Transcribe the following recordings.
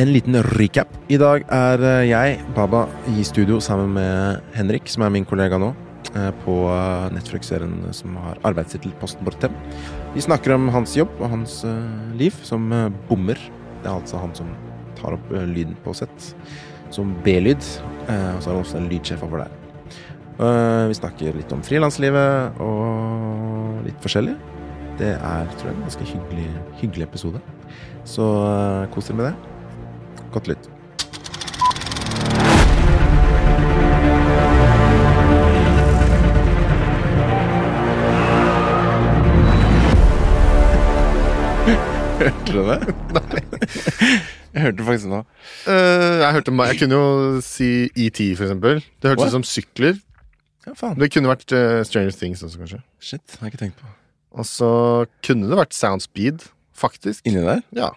En liten recap. I dag er eh, jeg, Baba, i studio sammen med Henrik, som er min kollega nå, eh, på eh, Netflix-serien som har arbeidstittel Posten Bortem. Vi snakker om hans jobb og hans liv som bommer. Det er altså han som tar opp lyden på sett, som B-lyd. Og så er han også en lydsjef over der. Vi snakker litt om frilanslivet og litt forskjellig. Det er, tror jeg, en ganske hyggelig, hyggelig episode. Så kos dere med det. Godt lytt. Hørte du det? Nei. Jeg hørte faktisk nå. Uh, jeg, hørte, jeg kunne jo si ET, for eksempel. Det hørtes ut som sykler. Ja, faen. Det kunne vært uh, Stranger Things også, kanskje. Shit, har jeg ikke tenkt på. Og så kunne det vært Soundspeed, faktisk. Inni der? Ja.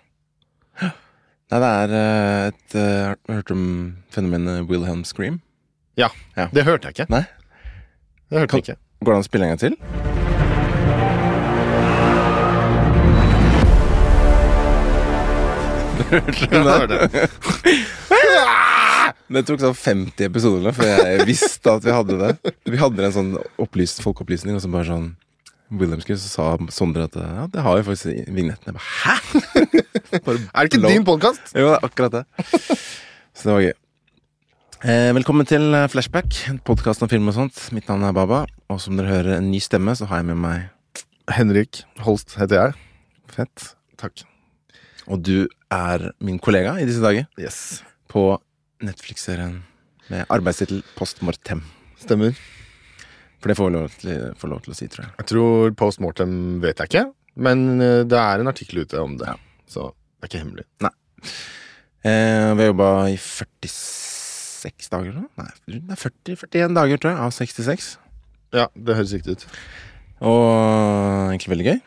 Nei, det er eh, et eh, Har du hørt om fenomenet Wilhelm Scream? Ja, Det hørte jeg ikke. Nei. Det hørte Kan- jeg ikke. Går det an å spille en gang til? Det? tok sånn 50 episoder før jeg visste at vi hadde det. Vi hadde en sånn folkeopplysning, og så bare sånn Wilhelm så sa Sondre at ja, det har vi faktisk i vignetten. Jeg bare, Hæ?! Bare Er det ikke din podkast? Jo, det er akkurat det. Så det var gøy. Eh, velkommen til eh, Flashback, en podkast om film og sånt. Mitt navn er Baba, og som dere hører en ny stemme, så har jeg med meg Henrik Holst heter jeg. Fett. Takk. Og du er min kollega i disse dager Yes. på Netflix-serien med arbeidstittel Post Mortem. Stemmer. For det får vi lov lov til å si, tror jeg. Jeg tror post mortem vet jeg ikke, men eh, det er en artikkel ute om det. Ja. Så det er ikke hemmelig. Eh, vi har jobba i 46 dager nå? Nei, det er 40, 41 dager, tror jeg, av 66. Ja, det høres riktig ut. Og egentlig veldig gøy.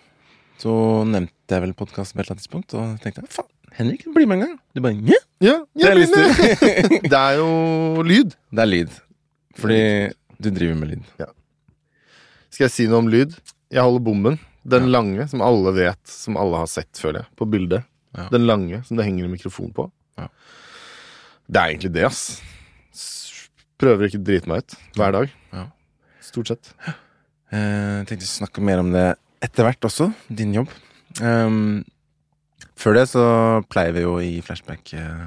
Så nevnte jeg vel podkasten på et eller annet tidspunkt, og tenkte jeg, faen, Henrik, bli med en gang. Du bare ja, Ja, det til. det er jo lyd. Det er lyd. Fordi du driver med lyd. Skal jeg si noe om lyd? Jeg holder bommen. Den lange, som alle vet, som alle har sett, føler jeg, på bildet. Ja. Den lange som det henger en mikrofon på. Ja. Det er egentlig det, ass. Prøver ikke å drite meg ut hver dag. Ja. Stort sett. Eh, Jeg tenkte å snakke mer om det etter hvert også. Din jobb. Um, før det så pleier vi jo i Flashback eh,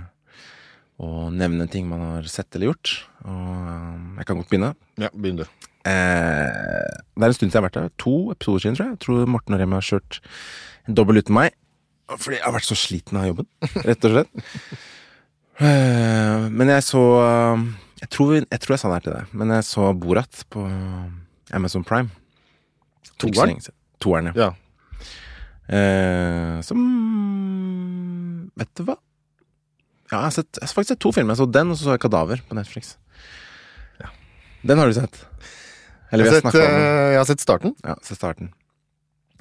å nevne ting man har sett eller gjort. Og eh, jeg kan godt begynne. Ja, begynn du. Eh, det er en stund siden jeg har vært der. To episoder siden, tror jeg. Jeg tror Morten og Remi har kjørt en dobbel uten meg. Fordi jeg har vært så sliten av jobben, rett og slett. Eh, men jeg så eh, jeg tror, jeg tror jeg sa det her til deg, men jeg så Borat på Amazon Prime. Toeren? Toeren, ja. Ja. Eh, som Vet du hva? Ja, jeg har, sett, jeg har faktisk sett to filmer. Jeg så den, og så så jeg Kadaver på Netflix. Ja. Den har du sett? Eller vi har har, sett, om den. eh, jeg har sett starten. Ja, sett starten.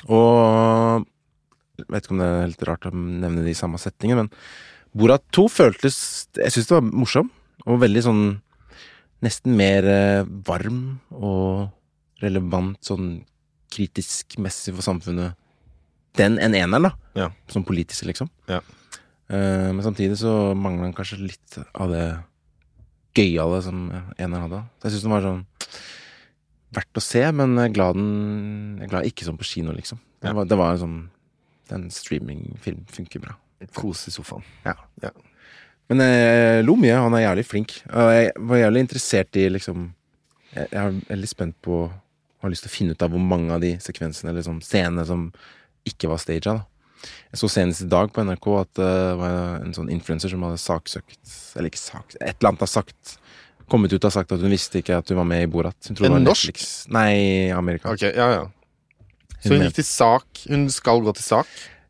Og jeg vet ikke om det er helt rart å nevne det i samme setningen, men Borat 2 føltes Jeg syns det var morsom, og veldig sånn Nesten mer eh, varm og relevant sånn kritisk messig for samfunnet den enn eneren, da. Ja. Sånn politisk, liksom. Ja. Uh, men samtidig så mangler han kanskje litt av det gøyale som eneren hadde. Så jeg syns den var sånn verdt å se, men glad den glad ikke sånn på kino, liksom. Det var, det var en sånn Den streamingfilm funker bra. Kos i sofaen. Men jeg lo mye, han er jævlig flink. Og jeg var jævlig interessert i liksom Jeg, jeg er veldig spent på Har lyst til å finne ut av hvor mange av de sekvensene eller sånn scenene som ikke var staged. Da. Jeg så senest i dag på NRK at det var en sånn influenser som hadde saksøkt Eller ikke saksøkt, Et eller annet har sagt Kommet ut og sagt at hun visste ikke at hun var med i Borat. Hun En norsk? Netflix. Nei, Amerika. Ok, ja, ja. Så Hun hun gikk til sak. Hun skal gå til sak.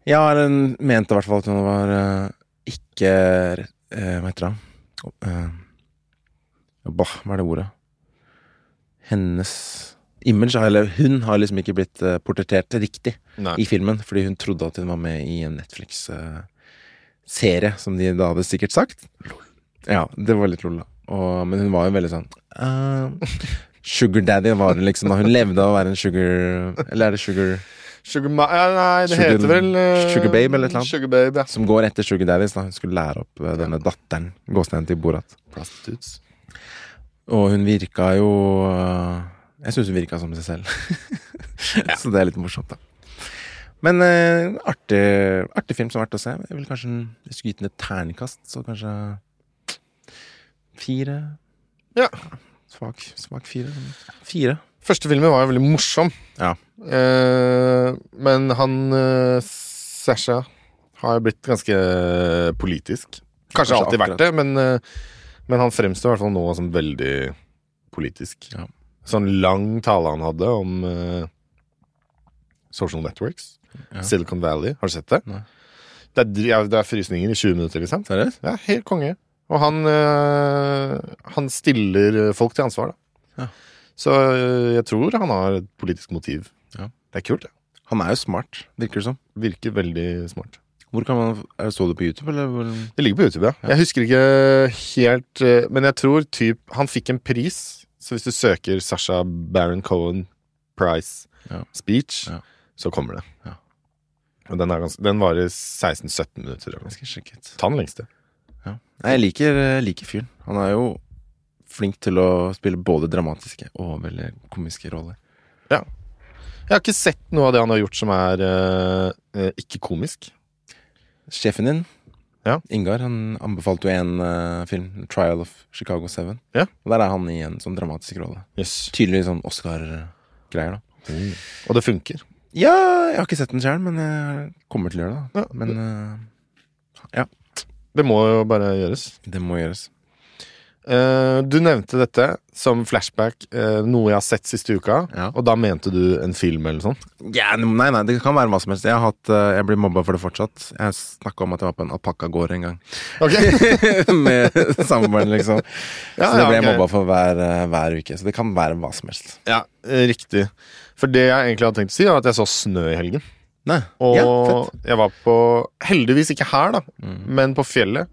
Ja, hun mente i hvert fall at hun var uh, ikke uh, Hva heter det? Uh, bah, hva er det ordet? Hennes image, eller hun, har liksom ikke blitt eh, portrettert riktig Nei. i filmen, fordi hun trodde at hun var med i en Netflix-serie, som de da hadde sikkert sagt. Ja, det var litt lol, da. Og, men hun var jo veldig sånn uh, Sugar daddy var hun liksom da. Hun levde av å være en sugar Eller er det sugar Sugar Ma... Ja, nei, det Sugar- heter vel uh, Sugar Babe eller et eller annet. Sugar Babe, ja. Som går etter Sugar Daddies. da Hun skulle lære opp uh, denne datteren, gåstegn til Borat. Prostitutes. Og hun virka jo uh, Jeg syns hun virka som seg selv. Så det er litt morsomt, da. Men artig, artig film som er verdt å se. Jeg vil kanskje Hvis du skulle gitt den et terningkast, så kanskje fire. Ja. Svak, svak fire. Fire. Første filmen var jo veldig morsom. Ja. Eh, men han eh, Sasha har blitt ganske politisk. Kanskje, Kanskje alltid akkurat. vært det, men, eh, men han fremstår i hvert fall nå som veldig politisk. Ja. Sånn lang tale han hadde om eh, social networks. Ja. Silicon Valley. Har du sett det? Nei. Det er, det er frysninger i 20 minutter, liksom. Seriøst? Ja, helt konge. Og han, øh, han stiller folk til ansvar, da. Ja. Så øh, jeg tror han har et politisk motiv. Ja. Det er kult, det. Han er jo smart, virker det som. Virker veldig smart. Hvor kan man er det Så du på YouTube, eller? Det ligger på YouTube, ja. Ja. Jeg husker ikke helt øh, Men jeg tror typ Han fikk en pris, så hvis du søker Sasha Baron Cohen Prize Ja. Speech, Ja. så kommer det. Ja. Og den, ganske, den varer 16-17 minutter. Jeg skal sjekke ut. Ta den lengste. Ja. Nei, jeg liker, jeg liker fyren. Han er jo flink til å spille både dramatiske og veldig komiske roller. Jeg har ikke sett noe av det han har gjort som er øh, øh, ikke komisk. Sjefen din, Ja. Ingar, han anbefalte jo en uh, film, 'Trial of Chicago 7'. Ja. Og der er han i en sånn dramatisk rolle. Yes. Tydelig sånn Oscar-greier, da. Og det funker. Ja, jeg har ikke sett den sjøl, men jeg kommer til å gjøre det. Ja. Men eh, Det må jo bare gjøres. det må gjøres. Uh, du nevnte dette som flashback, uh, noe jeg har sett siste uka. Ja. Og da mente du en film eller sånt? Ja, nei, nei, det kan være hva som helst. Jeg, har hatt, uh, jeg blir mobba for det fortsatt. Jeg snakka om at jeg var på en alpakkagård en gang. Ok Med samboeren, liksom. Ja, så det ble jeg okay. mobba for hver, hver uke. Så det kan være hva som helst. Ja, riktig. For det jeg egentlig hadde tenkt å si, var at jeg så snø i helgen. Nei, Og ja, jeg var på Heldigvis ikke her, da, Mm. men på fjellet.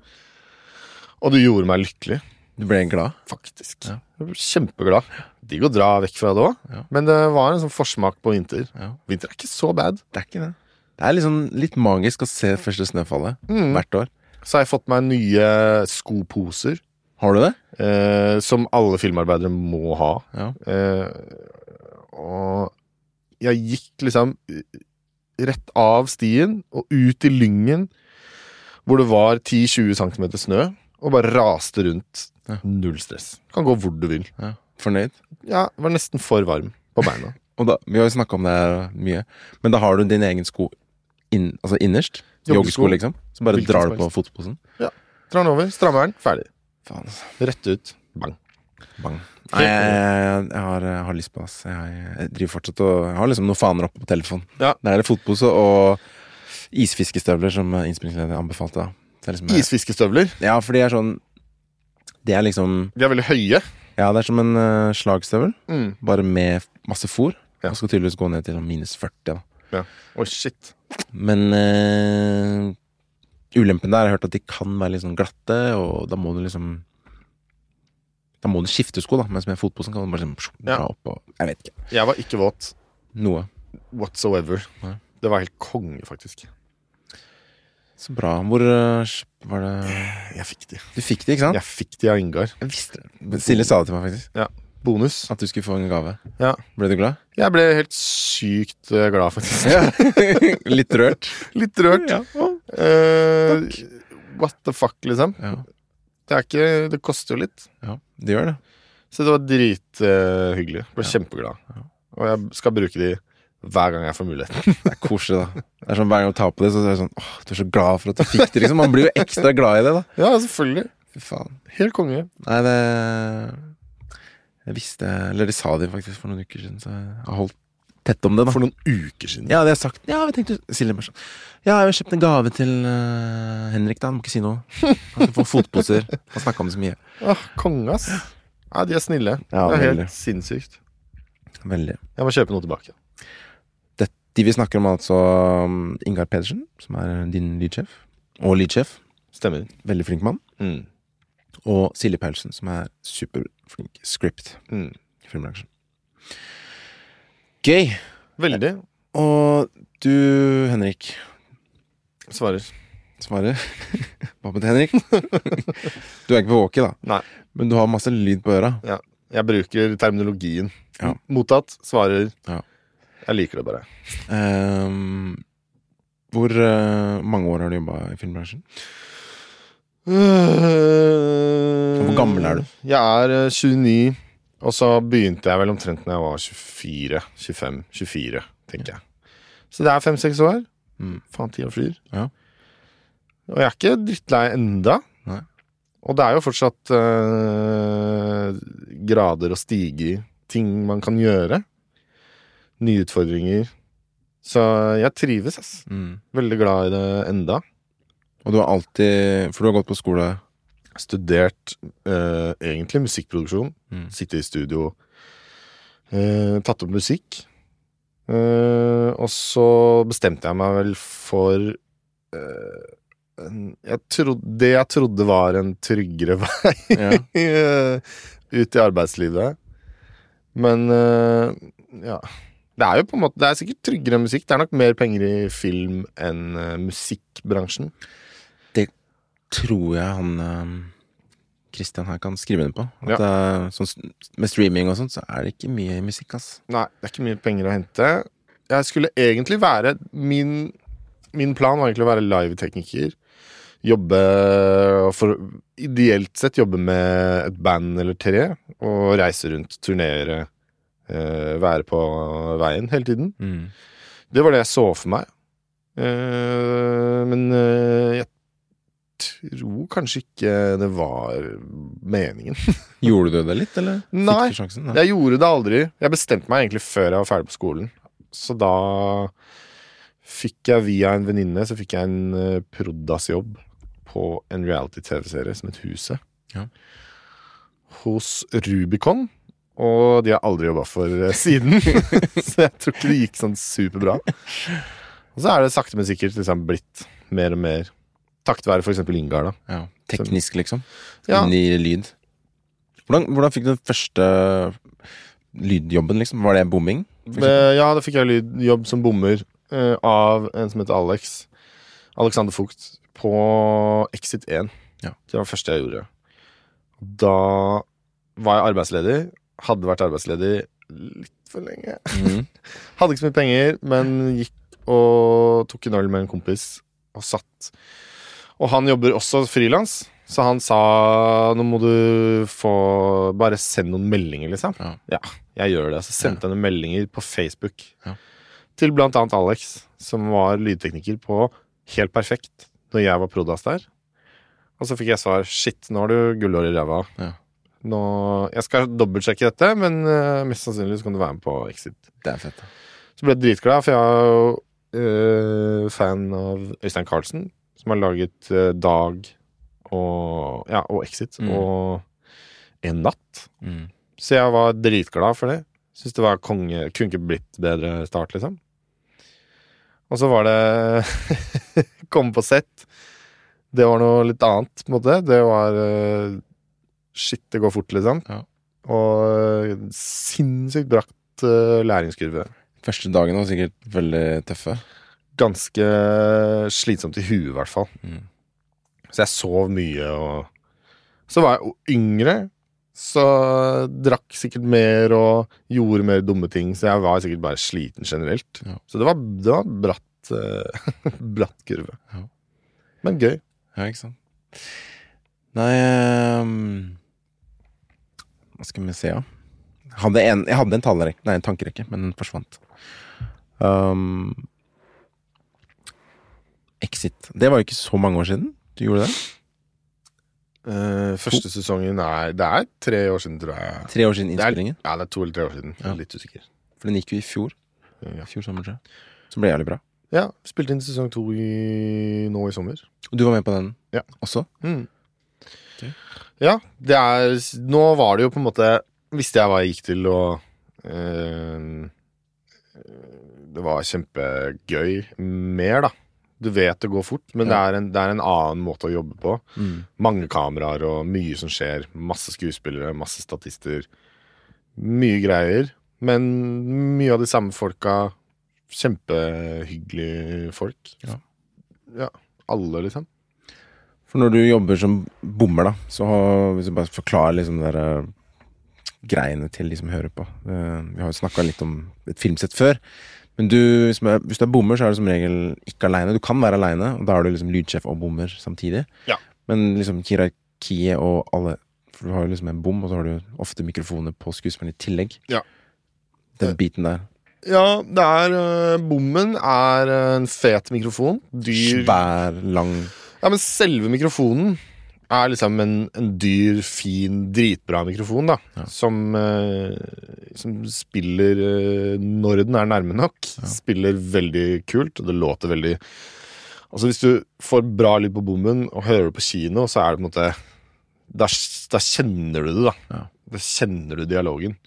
Og det gjorde meg lykkelig, Du ble glad? faktisk. Ja. Jeg ble kjempeglad. Digg å dra vekk fra det òg, Ja. men det var en sånn forsmak på vinter. Ja. Vinter er ikke så bad. Det er ikke det. Det er liksom litt magisk å se første snøfallet Mm. hvert år. Så har jeg fått meg nye skoposer. Har du det? Eh, som alle filmarbeidere må ha. Ja. Eh, og jeg gikk liksom rett av stien og ut i lyngen hvor det var 10-20 cm snø, og bare raste rundt. Ja. Null stress. Kan gå hvor du vil. ja. Fornøyd? Ja, var nesten for varm på beina. Og da, Vi har jo snakka om det her mye, men da har du din egen sko inn, altså innerst? Joggesko. Liksom? Så bare Hvilken drar du på fotposen? Drar den over, strammer den, ferdig. Faen, altså. Rett ut. Bang. Bang. Nei, jeg, jeg, har, jeg har lyst på det. Jeg, jeg driver fortsatt og Jeg har liksom noen faner oppe på telefonen. Ja. Der er det fotpose og isfiskestøvler, som innspillingsleder anbefalte. liksom, Isfiskestøvler. Ja, for de er sånn De er liksom De er veldig høye. Ja, det er som en uh, slagstøvel, Mm. bare med masse fôr. Ja. Og skal tydeligvis gå ned til minus 40. da Oi, shit. Men uh, ulempen der, har hørt at de kan være litt sånn glatte, og da må du liksom Da må du skifte sko, da. Mens med fotposen kan du bare liksom dra Ja. opp og Jeg vet ikke. Jeg var ikke våt Noe. whatsoever. Nei. Det var helt konge, faktisk. Så bra. Hvor eh, var det Jeg fikk de. Du fikk det, ikke sant? Jeg fikk de av Ingar. Jeg visste det. Silje sa det til meg, faktisk. Ja. Bonus. At du skulle få en gave. Ja. Ble du glad? Jeg ble helt sykt eh, glad, faktisk. Litt rørt. Litt rørt. Ja. Eh, what the fuck, liksom. Ja. Det er ikke Det koster jo litt. ja. Det gjør det. Så det var drithyggelig. Ble Ja. kjempeglad. Ja. Og jeg skal bruke de hver gang jeg får muligheten. Det er koselig, da. Det er sånn Hver gang du tar på det, så er det sånn Åh, du er så glad for at du fikk det, liksom. Man blir jo ekstra glad i det, da. ja, selvfølgelig. Fy faen. Helt konge. Nei, det Jeg visste Eller de sa det faktisk for noen uker siden, så jeg har holdt tett om det, da. For noen uker siden. Ja, det har jeg sagt. Ja, vi tenkte Silje bare sånn Ja, jeg har kjøpt en gave til eh, Henrik, da. Han må ikke si noe. Han skal få fotposer. Han snakka om det så mye. Åh, konge, ass. Ja, de er snille. Ja, det er veldig. helt sinnssykt. Veldig. Jeg må kjøpe noe tilbake. Det, de vi snakker om, altså um, Ingar Pedersen, som er din lydsjef. Og lydsjef. Stemmer. Veldig flink mann. Mm. Og Silje Paulsen, som er superflink script Mm. i filmbransjen. Gøy! Veldig. Og du, Henrik, Svarer. svarer. Hva med Henrik? du er ikke på walkie, da. Nei. Men du har masse lyd på øra. Ja. Jeg bruker terminologien. Ja. Mottatt. Svarer. Ja. Jeg liker det bare. Um, hvor uh, mange år har du jobba i filmbransjen? Hvor gammel er du? Jeg er eh, 29. Og så begynte jeg vel omtrent når jeg var 24. 25. 24, tenker jeg. Så det er fem-seks år. Mm. Faen, tida flyr. Ja. Og jeg er ikke drittlei enda. Nei. Og det er jo fortsatt øh, grader å stige i. Ting man kan gjøre. Nye utfordringer. Så jeg trives, ass. Mm. Veldig glad i det enda. Og du har alltid For du har gått på skole Studert eh, egentlig musikkproduksjon. Mm. Sitte i studio. Eh, tatt opp musikk. Eh, og så bestemte jeg meg vel for eh, en, jeg trodde, Det jeg trodde var en tryggere vei Ja. eh, ut i arbeidslivet. Men eh, ja. Det er jo på en måte Det er sikkert tryggere musikk. Det er nok mer penger i film enn musikkbransjen. Tror jeg han Kristian her kan skrive under på. At Ja. eh, sånn, med streaming og sånt, så er det ikke mye musikk, ass. Nei, det er ikke mye penger å hente. Jeg skulle egentlig være Min, min plan var egentlig å være livetekniker. Jobbe for Ideelt sett jobbe med et band eller tre. Og reise rundt, turnere. eh, være på veien hele tiden. Mm. Det var det jeg så for meg. Eh, men eh, jeg tror kanskje ikke det var meningen. Gjorde du det litt, eller? Nei. Sjansen? Nei. Jeg gjorde det aldri. Jeg bestemte meg egentlig før jeg var ferdig på skolen. Så da fikk jeg via en venninne Så fikk jeg en uh, Prodas-jobb på en reality-TV-serie som het Huset. Ja. Hos Rubicon. Og de har aldri jobba for eh, siden. så jeg tror ikke det gikk sånn superbra. Og så er det sakte, men sikkert liksom blitt mer og mer takket være f.eks. Ingar, da. Ja. Teknisk, liksom? Ja. Inni lyd? Hvordan, hvordan fikk du den første lydjobben, liksom? Var det bomming? Ja, da fikk jeg lydjobb som bommer uh, av en som heter Alex. Alexander Fugt på Exit 1. Ja. Det var det første jeg gjorde. Da var jeg arbeidsledig. Hadde vært arbeidsledig litt for lenge. Mm. Hadde ikke så mye penger, men gikk og tok en øl med en kompis og satt. Og han jobber også frilans, så han sa nå må du få Bare send noen meldinger, liksom. Ja. jeg gjør det. Så sendte jeg noen meldinger på Facebook Ja. til blant annet Alex, som var lydtekniker på Helt perfekt når jeg var prodas der. Og så fikk jeg svar shit, nå har du gullår i ræva. Ja. Nå, jeg skal dobbeltsjekke dette, men eh, mest sannsynlig så kan du være med på Exit. Det er fett. da. Så ble jeg dritglad, for jeg er jo eh, fan av Øystein Carlsen, som har laget eh, Dag og, ja, og Exit Mm. og En natt. Mm. Så jeg var dritglad for det. Syns det var konge. Kunne ikke blitt bedre start, liksom. Og så var det Komme på sett. Det var noe litt annet, på en måte. Det var eh, Shit, det går fort, liksom. Ja. Og eh, sinnssykt brakt eh, læringskurve. Første dagen var sikkert veldig tøffe. Ganske slitsomt i huet, i hvert fall. Mm. Så jeg sov mye, og Så var jeg yngre, så drakk sikkert mer og gjorde mer dumme ting, så jeg var sikkert bare sliten generelt. Ja. Så det var, det var bratt, eh, bratt kurve. Ja. Men gøy. Ja, ikke sant. Nei um, Hva skal vi se, ja. Jeg hadde en, en talerekke, nei, en tankerekke, men den forsvant. Um, Exit. Det var jo ikke så mange år siden du gjorde det. Uh, første sesongen er Det er tre år siden, tror jeg. Tre år siden Det er, innspillingen. ja, det er to eller tre år siden. Ja. Litt usikker. For den gikk jo i fjor. Ja. Fjor sommer, tror jeg. Som ble jævlig bra. Ja, spilte inn sesong to i, nå i sommer. Og du var med på den Ja. også? Mm. Okay. Ja, det er Nå var det jo på en måte Visste jeg hva jeg gikk til, og øh, Det var kjempegøy mer, da. Du vet det går fort, men det, er en, det er en annen måte å jobbe på. Mm. Mange kameraer og mye som skjer. Masse skuespillere, masse statister. Mye greier. Men mye av de samme folka Kjempehyggelige folk. Ja. ja. Alle, liksom. For når du jobber som bommer, da, så hvis du bare forklarer liksom det der eh, greiene til de som hører på Eh, Vi har jo snakka litt om et filmsett før. Men du, hvis du er, er bommer, så er du som regel ikke aleine. Du kan være aleine, og da er du liksom lydsjef og bommer samtidig. Ja. Men liksom hierarkiet og alle For du har jo liksom en bom, og så har du ofte mikrofoner på skuespilleren i tillegg. Ja. Den biten der. Ja, det er øh, Bommen er en fet mikrofon. Dyr Svær, lang Ja, men selve mikrofonen er liksom en, en dyr, fin, dritbra mikrofon, da. Ja. Som, øh, som spiller øh, når den er nærme nok. Spiller veldig kult, og det låter veldig Altså Hvis du får bra lyd på bommen og hører det på kino, så er det på en måte Da, da kjenner du det, da. Ja. Da kjenner du dialogen.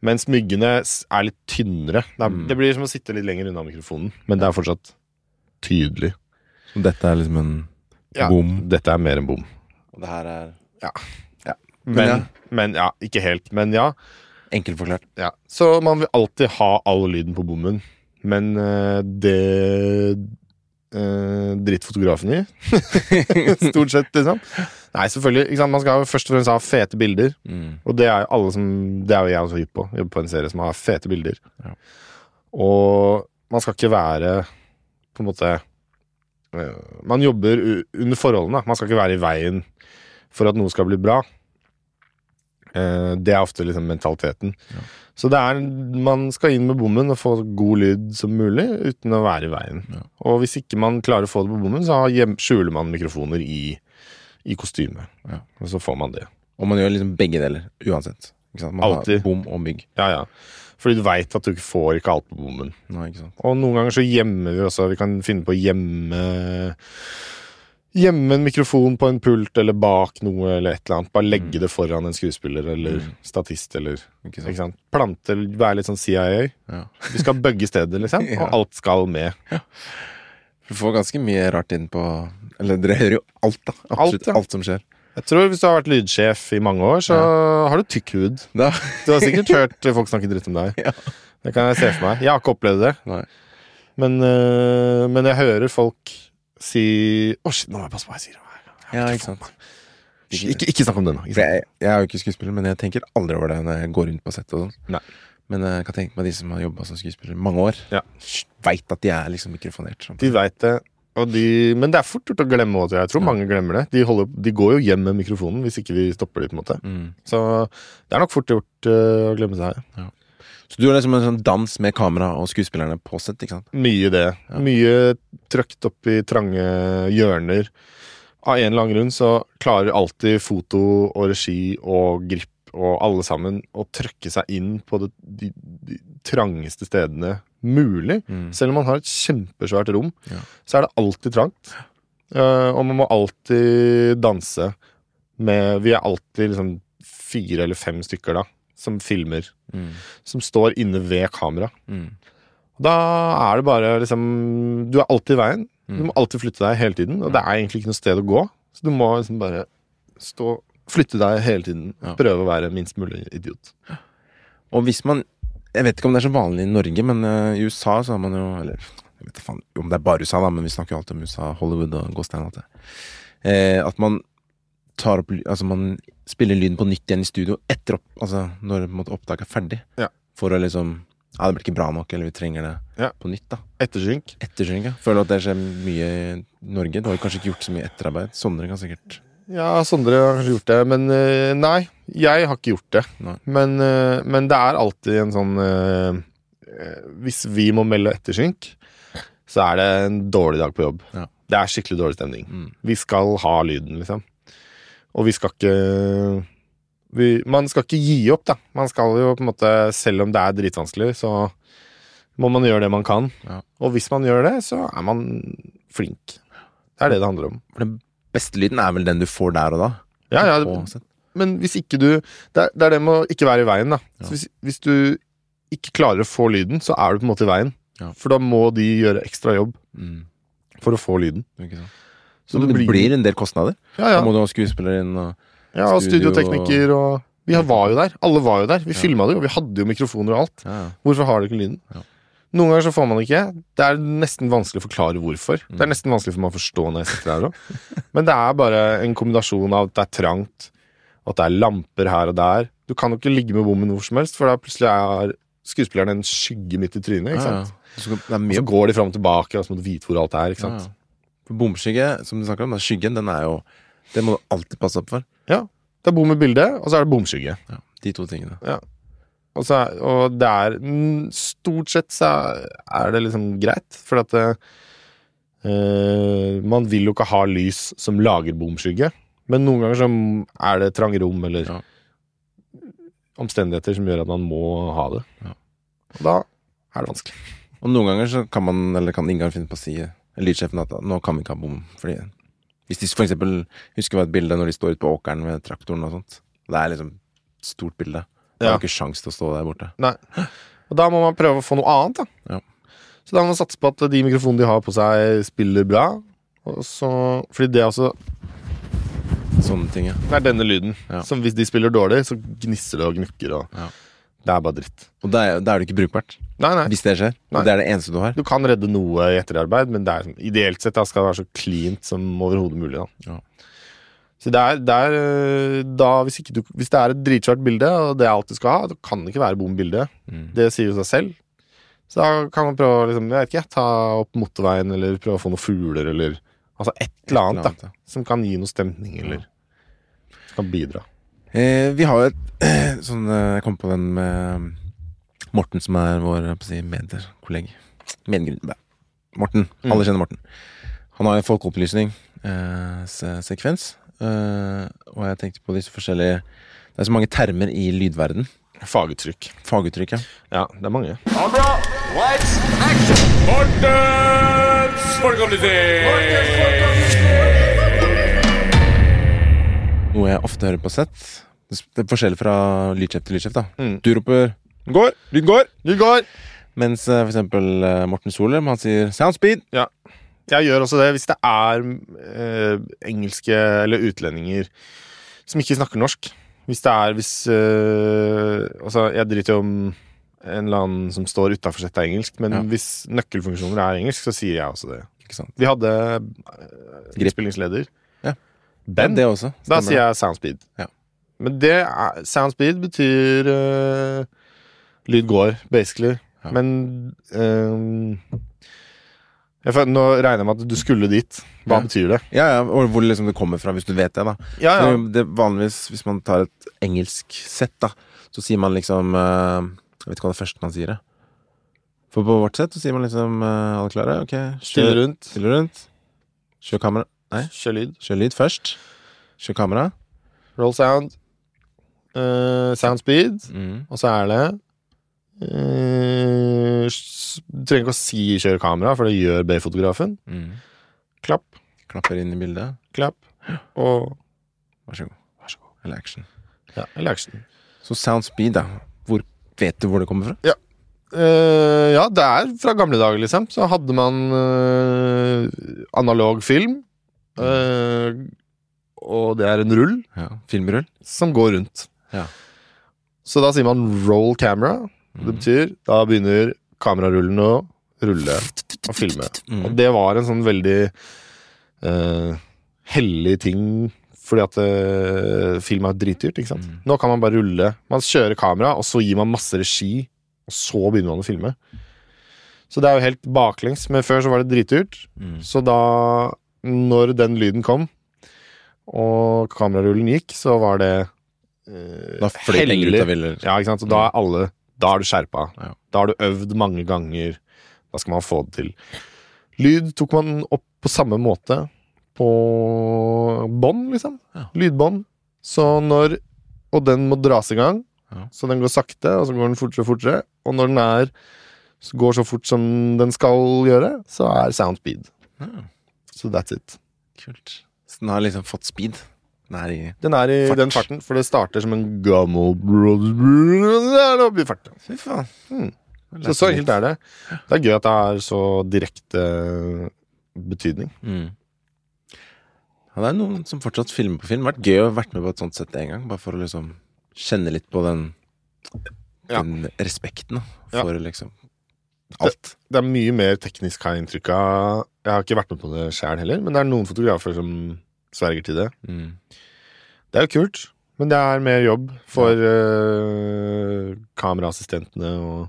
Mens myggene er litt tynnere. Det, er, Mm. det blir som å sitte litt lenger unna mikrofonen, men det er fortsatt tydelig. Så dette er liksom en Ja, bom. Dette er mer enn bom. Og det her er Men, ja. men ja, ikke helt. Men ja, enkelt forklart. ja. Så man vil alltid ha all lyden på bommen. Men uh, det uh, drittfotografen i. Stort sett, liksom. Nei, selvfølgelig. Ikke sant? Man skal først og fremst ha fete bilder. Mm. Og det er jo alle som Det er jo jeg også hypp på. Jobber på en serie som har fete bilder. Ja. Og man skal ikke være på en måte Man jobber under forholdene. Man skal ikke være i veien for at noe skal bli bra. Eh, Det er ofte liksom mentaliteten. Ja. Så det er Man skal inn med bommen og få god lyd som mulig uten å være i veien. Ja. Og hvis ikke man klarer å få det på bommen, så skjuler man mikrofoner i, i kostymet. Ja. Og så får man det. Og man gjør liksom begge deler, uansett. Man Altid. har bom og mygg. Ja, ja. Fordi du veit at du ikke får ikke alt på bommen. Nei, sant? Og noen ganger så gjemmer vi også. Vi kan finne på å gjemme Gjemme en mikrofon på en pult eller bak noe eller et eller annet. Bare legge det foran en skuespiller eller Mm. statist eller Ikke ikke sant? sant? Plante, være litt sånn CIA. Ja. Vi skal bugge stedet, liksom. Ja. Og alt skal med. Du får ganske mye rart inn på Eller dere hører jo alt, da. Absolutt Alt, alt, som skjer. Jeg tror Hvis du har vært lydsjef i mange år, så har du tykk hud. Da. Du har sikkert hørt folk snakke dritt om deg. Ja. Det kan jeg se for meg. Jeg har ikke opplevd det. Men, øh, men jeg hører folk si Å, shit, nå må jeg passe på hva jeg sier. Ja, ikke sant. Ikke, ikke snakk om. Ikke jeg, jeg er jo ikke skuespiller, men jeg tenker aldri over det når jeg går rundt på settet og sånn. Men jeg kan tenke meg de som har jobba som skuespiller i mange år, Ja. veit at de er liksom mikrofonert. Sånn. De veit det. De, men det er fort gjort å glemme også. Jeg tror Ja. mange glemmer det. De, holder, de går jo hjem med mikrofonen hvis ikke vi stopper dem. på en måte Mm. Så det er nok fort gjort uh, å glemme seg. Så du har liksom en sånn dans med kamera og skuespillerne på sett, ikke sant? Mye det. Ja. Mye trøkt opp i trange hjørner. Av en eller annen grunn så klarer alltid foto og regi og grip og alle sammen å trøkke seg inn på det, de, de trangeste stedene mulig. Mm. Selv om man har et kjempesvært rom, Ja. så er det alltid trangt. Uh, og man må alltid danse med Vi er alltid liksom fire eller fem stykker da som filmer. Mm. Som står inne ved kamera. Mm. Da er det bare liksom Du er alltid i veien. Du Mm. må alltid flytte deg hele tiden, og det er egentlig ikke noe sted å gå. Så du må liksom bare stå Flytte deg hele tiden. Ja. Prøve å være minst mulig idiot. Og hvis man Jeg vet ikke om det er så vanlig i Norge, men eh, i USA så har man jo Eller jeg vet ikke om det er bare USA, da, men vi snakker jo alltid om USA, Hollywood og Gåstein. alt det. Eh, at man tar opp Altså man spiller lyden på nytt igjen i studio etter opp, altså når opptaket er ferdig. Ja. For å liksom Ja, det blir ikke bra nok, eller vi trenger det Ja. på nytt, da. Ettersynk. Ettersynk, ja. Føler at det skjer mye i Norge. Du har kanskje ikke gjort så mye etterarbeid. Sondre kan sikkert Ja, Sondre har kanskje gjort det, men eh, nei. Jeg har ikke gjort det. Men, eh, men det er alltid en sånn eh, Hvis vi må melde ettersynk, så er det en dårlig dag på jobb. Ja. Det er skikkelig dårlig stemning. mm. Vi skal ha lyden, liksom. Og vi skal ikke vi, Man skal ikke gi opp, da. Man skal jo på en måte, selv om det er dritvanskelig, så må man gjøre det man kan. Ja. Og hvis man gjør det, så er man flink. Det er det det handler om. For den beste lyden er vel den du får der og da. Ja, ja, det. Men hvis ikke du Det er det, er det med å ikke være i veien, da. Ja. Så hvis, hvis du ikke klarer å få lyden, så er du på en måte i veien. Ja. For da må de gjøre ekstra jobb Mm. for å få lyden. Ikke sant? Så Så det blir, en del kostnader. Ja, ja. Da må du ha skuespiller inn og ja og studioteknikker studiotekniker og Vi var jo der. Alle var jo der. Vi Ja. filma det jo. Vi hadde jo mikrofoner og alt. ja. Hvorfor har du ikke lyden? Ja. Noen ganger så får man det ikke. Det er nesten vanskelig å forklare hvorfor. Det er nesten vanskelig for meg å forstå når jeg sitter her òg. Men det er bare en kombinasjon av at det er trangt, at det er lamper her og der. Du kan jo ikke ligge med bommen hvor som helst, for da plutselig er skuespilleren en skygge midt i trynet. ikke sant? Ja, Det er Og mye så går de fram og tilbake, og så må du vite hvor alt er. ikke sant? ja. Bomskygge, som du snakker om, skyggen, den er jo Det må du alltid passe opp for. Ja. Det er bom i bildet, og så er det bomskygge. Ja, de to tingene. Og, så og det er mm, Stort sett så er det liksom greit, for at eh, Man vil jo ikke ha lys som lager bomskygge, men noen ganger så er det trange rom eller Ja. omstendigheter som gjør at man må ha det. Ja. Og da er det vanskelig. Og noen ganger så kan man, eller kan Ingar finne på å si lydsjefen at nå kan vi ikke ha bom. Fordi hvis de for eksempel husker et bilde når de står ute på åkeren med traktoren og sånt. Det er liksom et stort bilde. Ja. har ikke sjans til å stå der borte. Nei. Og da må man prøve å få noe annet, da. Ja. Så da må man satse på at de mikrofonene de har på seg, spiller bra. Og så, fordi det er også Sånne ting, ja. Det er denne lyden. Ja. Som hvis de spiller dårlig, så gnisser det og gnukker. Og Ja. Det er bare dritt. Og da er, er det ikke brukbart. Nei, nei. Hvis det skjer. Nei. Det er det eneste du har. Du kan redde noe i etterarbeid, men det er, ideelt sett da skal det være så cleant som overhodet mulig. Da. Ja. Så det er, det er øh, da, hvis, ikke du, hvis det er et dritsvært bilde, og det er alt du skal ha, da kan det ikke være bom bilde. Mm. Det sier jo seg selv. Så da kan man prøve å liksom, jeg vet ikke, ta opp motorveien, eller prøve å få noen fugler, eller altså et eller annet da, ja. som kan gi noe stemning, eller som kan bidra. Eh, vi har jo et sånn eh, Jeg kom på den med Morten, som er vår si, medkolleg. Medgrunn... Morten. Mm. Alle kjenner Morten. Han har en folkeopplysning-sekvens. Eh, og jeg tenkte på disse forskjellige Det er så mange termer i lydverden. Faguttrykk. Faguttrykk, ja. Ja, det er mange. Kamera, lights, action! Mortens folkeopplysning! Noe jeg ofte hører på sett. Det er forskjellig fra lydsjef til lydsjef. da Mm. Du roper 'går', lyd går. Lyd går! Mens eh, for eksempel eh, Morten Solheim, han sier 'soundspeed'. Jeg gjør også det hvis det er eh, engelske eller utlendinger som ikke snakker norsk. Hvis det er hvis eh, Altså, jeg driter jo om en eller annen som står utafor settet er engelsk, men Ja. hvis nøkkelfunksjoner er engelsk, så sier jeg også det. Ikke sant? Vi hadde eh, innspillingsleder. Ja. Ben. Det også. Da sier jeg soundspeed. Ja. Men det er, soundspeed betyr eh, lyd går, basically. Ja. Men eh, jeg, Nå regner jeg med at du skulle dit. Hva Ja. betyr det? Ja, ja, og hvor liksom det kommer fra, hvis du vet det, da. Ja, ja. Det Vanligvis, hvis man tar et engelsk sett, da, så sier man liksom uh, Jeg vet ikke hva det første man sier, det. For på vårt sett så sier man liksom uh, Alle klare? Ok. Stille rundt. Stille rundt. Kjør kamera. Nei, Kjør lyd. kjør lyd først. Kjør kamera. Roll sound. Uh, sound speed. Mm. Og så er det Du trenger ikke å si 'kjør kamera', for det gjør B-fotografen. Mm. Klapp, Klapper inn i bildet. klapp og Vær så god. Vær så god. Eller action. Ja, eller action. Så sound speed, da. Hvor Vet du hvor det kommer fra? Eh, ja, det er fra gamle dager, liksom. Så hadde man uh, analog film. Uh, og det er en rull Ja, Filmrull? som går rundt. Ja. Så da sier man 'roll camera'. Det Mm. betyr da begynner kamerarullen å rulle og filme. Mm. Og det var en sånn veldig uh, hellig ting, fordi at uh, film er dritdyrt, ikke sant. Mm. Nå kan man bare rulle. Man kjører kamera, og så gir man masse regi, og så begynner man å filme. Så det er jo helt baklengs. Men før så var det dritdyrt. Mm. Så da, når den lyden kom, og kamerarullen gikk, så var det eh, Da fløy penger ut av villet. Ja, ikke sant. Så da er alle Da er du skjerpa. Ja. Da har du øvd mange ganger. Da skal man få det til. Lyd tok man opp på samme måte på bånd, liksom. Ja. Lydbånd. Så når Og den må dras i gang. Ja. Så den går sakte, og så går den fortere og fortere. Og når den er går så fort som den skal gjøre, så er sound speed. Ja, Så that's it. kult. Så den har liksom fått speed? Den er i Den er i den farten, for det starter som en gammel Det er. Fy faen. Hmm. Så så enkelt er det. Det er gøy at det har så direkte betydning. Mm. Ja, det er noen som fortsatt filmer på film. Det har vært gøy å ha vært med på et sånt sett en gang, bare for å liksom kjenne litt på den, Ja. den respekten for Ja. liksom alt. Det er mye mer teknisk, har jeg inntrykk av. Jeg har ikke vært med på det sjæl heller, men det er noen fotografer som sverger til det. Mm. Det er jo kult, men det er mer jobb for uh, kameraassistentene og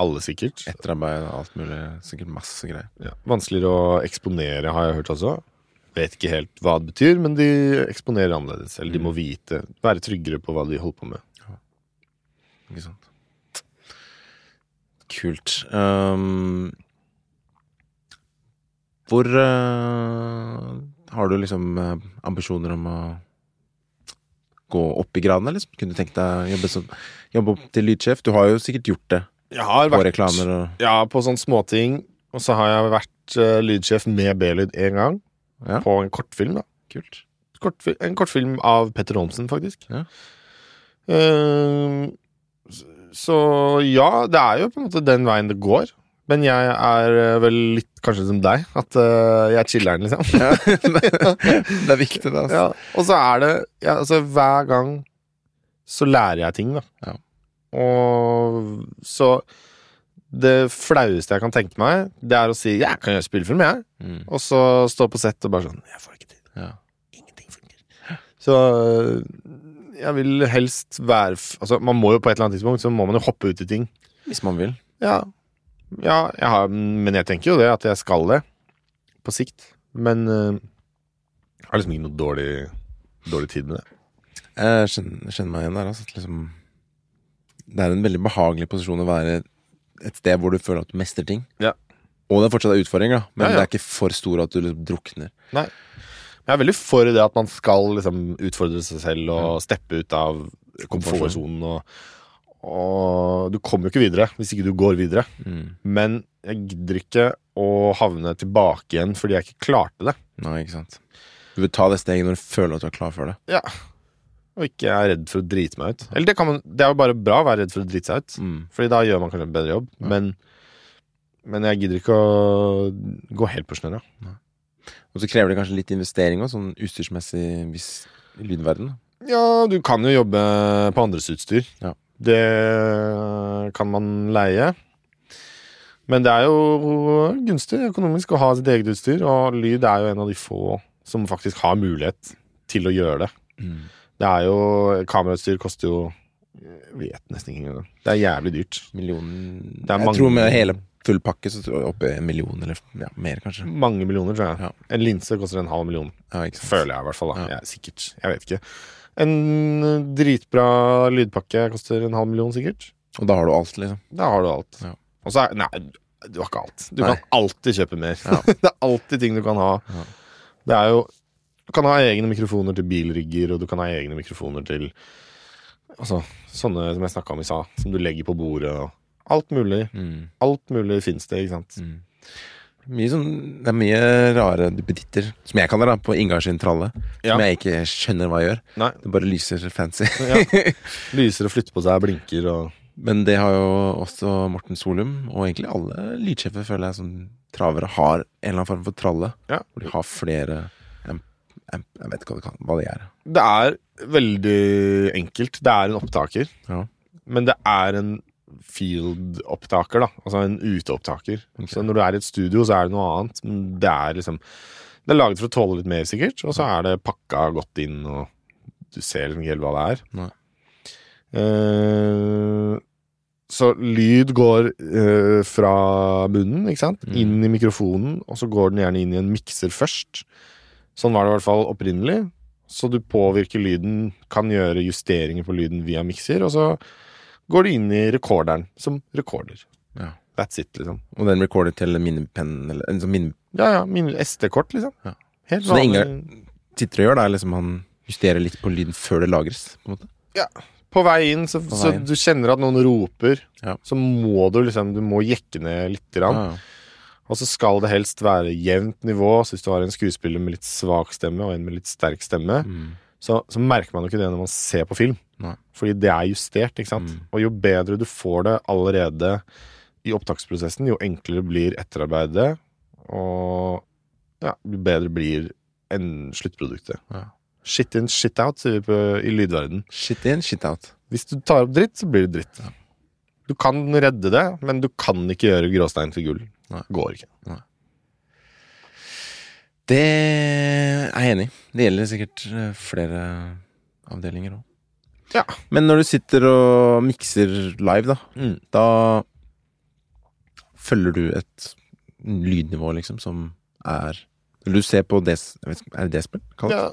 alle, sikkert. Etterarbeid og alt mulig. Sikkert masse greier. Ja. Vanskeligere å eksponere, har jeg hørt også. Vet ikke helt hva det betyr, men de eksponerer annerledes. Eller de må vite, være tryggere på hva de holder på med. Ja. Ikke sant. Kult. Um, hvor eh, har du liksom eh, ambisjoner om å gå opp i gradene, eller kunne du tenkt deg å jobbe, som, jobbe opp til lydsjef? Du har jo sikkert gjort det har på reklamer og Ja, på sånne småting. Og så har jeg vært uh, lydsjef med B-lyd én gang. Ja. På en kortfilm, da. Kult. Kortfi en kortfilm av Petter Holmsen, faktisk. Ja. Uh, så ja, det er jo på en måte den veien det går. Men jeg er eh, vel litt kanskje som deg, at uh, jeg er chiller'n, liksom. Ja. det er viktig, det. Altså. Ja, og så er det ja, altså, Hver gang så lærer jeg ting, da. Ja. Og så Det flaueste jeg kan tenke meg, det er å si 'jeg kan gjøre spillefilm', jeg. Mm. Og så stå på sett og bare sånn 'Jeg får ikke tid'. Ja. Ingenting fungerer'. Så jeg vil helst være Altså, man må jo på et eller annet tidspunkt Så må man jo hoppe ut i ting. Hvis man vil. Ja, ja jeg har, men jeg tenker jo det, at jeg skal det. På sikt. Men eh, jeg har liksom ikke noe dårlig, dårlig tid med det. Jeg kjenner, kjenner meg igjen der. Altså, liksom, det er en veldig behagelig posisjon å være et sted hvor du føler at du mestrer ting. Ja. Og det er fortsatt en utfordring, da. men Ja, ja. det er ikke for stor at du liksom drukner. Jeg er veldig for det at man skal liksom utfordre seg selv og steppe ut av komfortsonen. Og, og du kommer jo ikke videre hvis ikke du går videre. Mm. Men jeg gidder ikke å havne tilbake igjen fordi jeg ikke klarte det. Nei, ikke sant. Du vil ta det steget når du føler at du er klar for det. Ja. Og ikke er redd for å drite meg ut. Eller det, kan man, det er jo bare bra å være redd for å drite seg ut. Mm. Fordi da gjør man kanskje en bedre jobb. Ja. Men, men jeg gidder ikke å gå helt på snørra. Og så krever det kanskje litt investering òg, sånn utstyrsmessig hvis i lydverden. Ja, du kan jo jobbe på andres utstyr. Ja. Det kan man leie. Men det er jo gunstig økonomisk å ha sitt eget utstyr, og lyd er jo en av de få som faktisk har mulighet til å gjøre det. Mm. Det er jo Kamerautstyr koster jo Jeg vet nesten ikke engang. Det er jævlig dyrt. Millionen Det Jeg tror med hele full pakke så tror jeg oppe i en million, eller ja, mer kanskje. Mange millioner, tror jeg. Ja. En linse koster en halv million. Ja. Føler jeg i hvert fall. jeg er Sikkert. Jeg vet ikke. En eh, dritbra lydpakke koster en halv million, sikkert. Og da har du alt, liksom. Da har du alt. Ja. Og så er Nei, du har ikke alt. Du Nei. kan alltid kjøpe mer. Ja. det er alltid ting du kan ha. Ja. Det er jo Du kan ha egne mikrofoner til bilrigger, og du kan ha egne mikrofoner til Altså sånne som jeg snakka om i stad, som du legger på bordet og Alt mulig. Mm. Alt mulig fins det, ikke sant. Mm. Mye sånn, det er mye rare duppeditter, som jeg kaller det, på Ingar sin tralle. Ja. Som jeg ikke skjønner hva jeg gjør. Nei. Det bare lyser fancy. Ja. Lyser og flytter på seg, blinker og Men det har jo også Morten Solum, og egentlig alle lydsjefer, føler jeg, som travere, har en eller annen form for tralle. Ja. Hvor de har flere amp, Jeg vet ikke hva det, kan, hva det er. Det er veldig enkelt. Det er en opptaker. Ja. Men det er en field-opptaker, da. Altså en uteopptaker. Okay. Så når du er i et studio, så er det noe annet. Men det er liksom Det er laget for å tåle litt mer, sikkert. Og så er det pakka godt inn, og du ser liksom ikke helt hva det er. Nei. Uh, så lyd går uh, fra munnen, ikke sant, Mm. inn i mikrofonen, og så går den gjerne inn i en mikser først. Sånn var det i hvert fall opprinnelig. Så du påvirker lyden, kan gjøre justeringer på lyden via mikser, og så går det inn i rekorderen som rekorder. Ja. That's it, liksom. Og den recorder til minnepenn, eller en sånn minne... Ja, ja, min SD-kort, liksom. Ja. Helt Så det Inger sitter og gjør, det er liksom han justerer litt på lyden før det lagres, på en måte. Ja. På vei inn, så, vei inn. du kjenner at noen roper, Ja. så må du liksom Du må jekke ned lite grann. Ja, ja. Og så skal det helst være jevnt nivå. Så hvis du har en skuespiller med litt svak stemme og en med litt sterk stemme, Mm. så, så merker man jo ikke det når man ser på film. Nei. Fordi det er justert, ikke sant. Mm. Og jo bedre du får det allerede i opptaksprosessen, jo enklere blir etterarbeidet, og ja, jo bedre blir enn sluttproduktet. Ja. Shit in, shit out, sier vi på, i lydverden. Shit in, shit out. Hvis du tar opp dritt, så blir det dritt. Du kan redde det, men du kan ikke gjøre gråstein til gull. Nei. Går ikke. Det er jeg enig i. Det gjelder sikkert eh, flere avdelinger òg. Ja. Men når du sitter og mikser live, da, Mm. da følger du et lydnivå, liksom, som er Eller du ser på des, vet Er det desibel? kalt? Ja.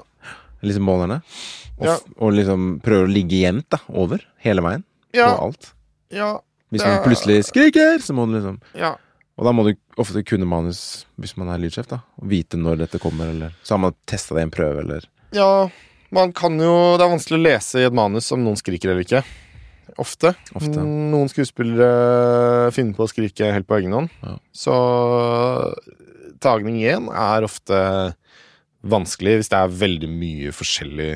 Liksom målerne? Og, Ja. og liksom prøver å ligge jevnt da, over hele veien Ja. på alt. ja. Hvis man plutselig skriker, så må du liksom ja. Og da må du ofte kunne manus hvis man er lydsjef, da. Og vite når dette kommer, eller Så har man testa det i en prøve, eller Ja, man kan jo Det er vanskelig å lese i et manus om noen skriker eller ikke. Ofte. Ofte. Noen skuespillere finner på å skrike helt på egen hånd. Ja. Så tagning én er ofte vanskelig hvis det er veldig mye forskjellig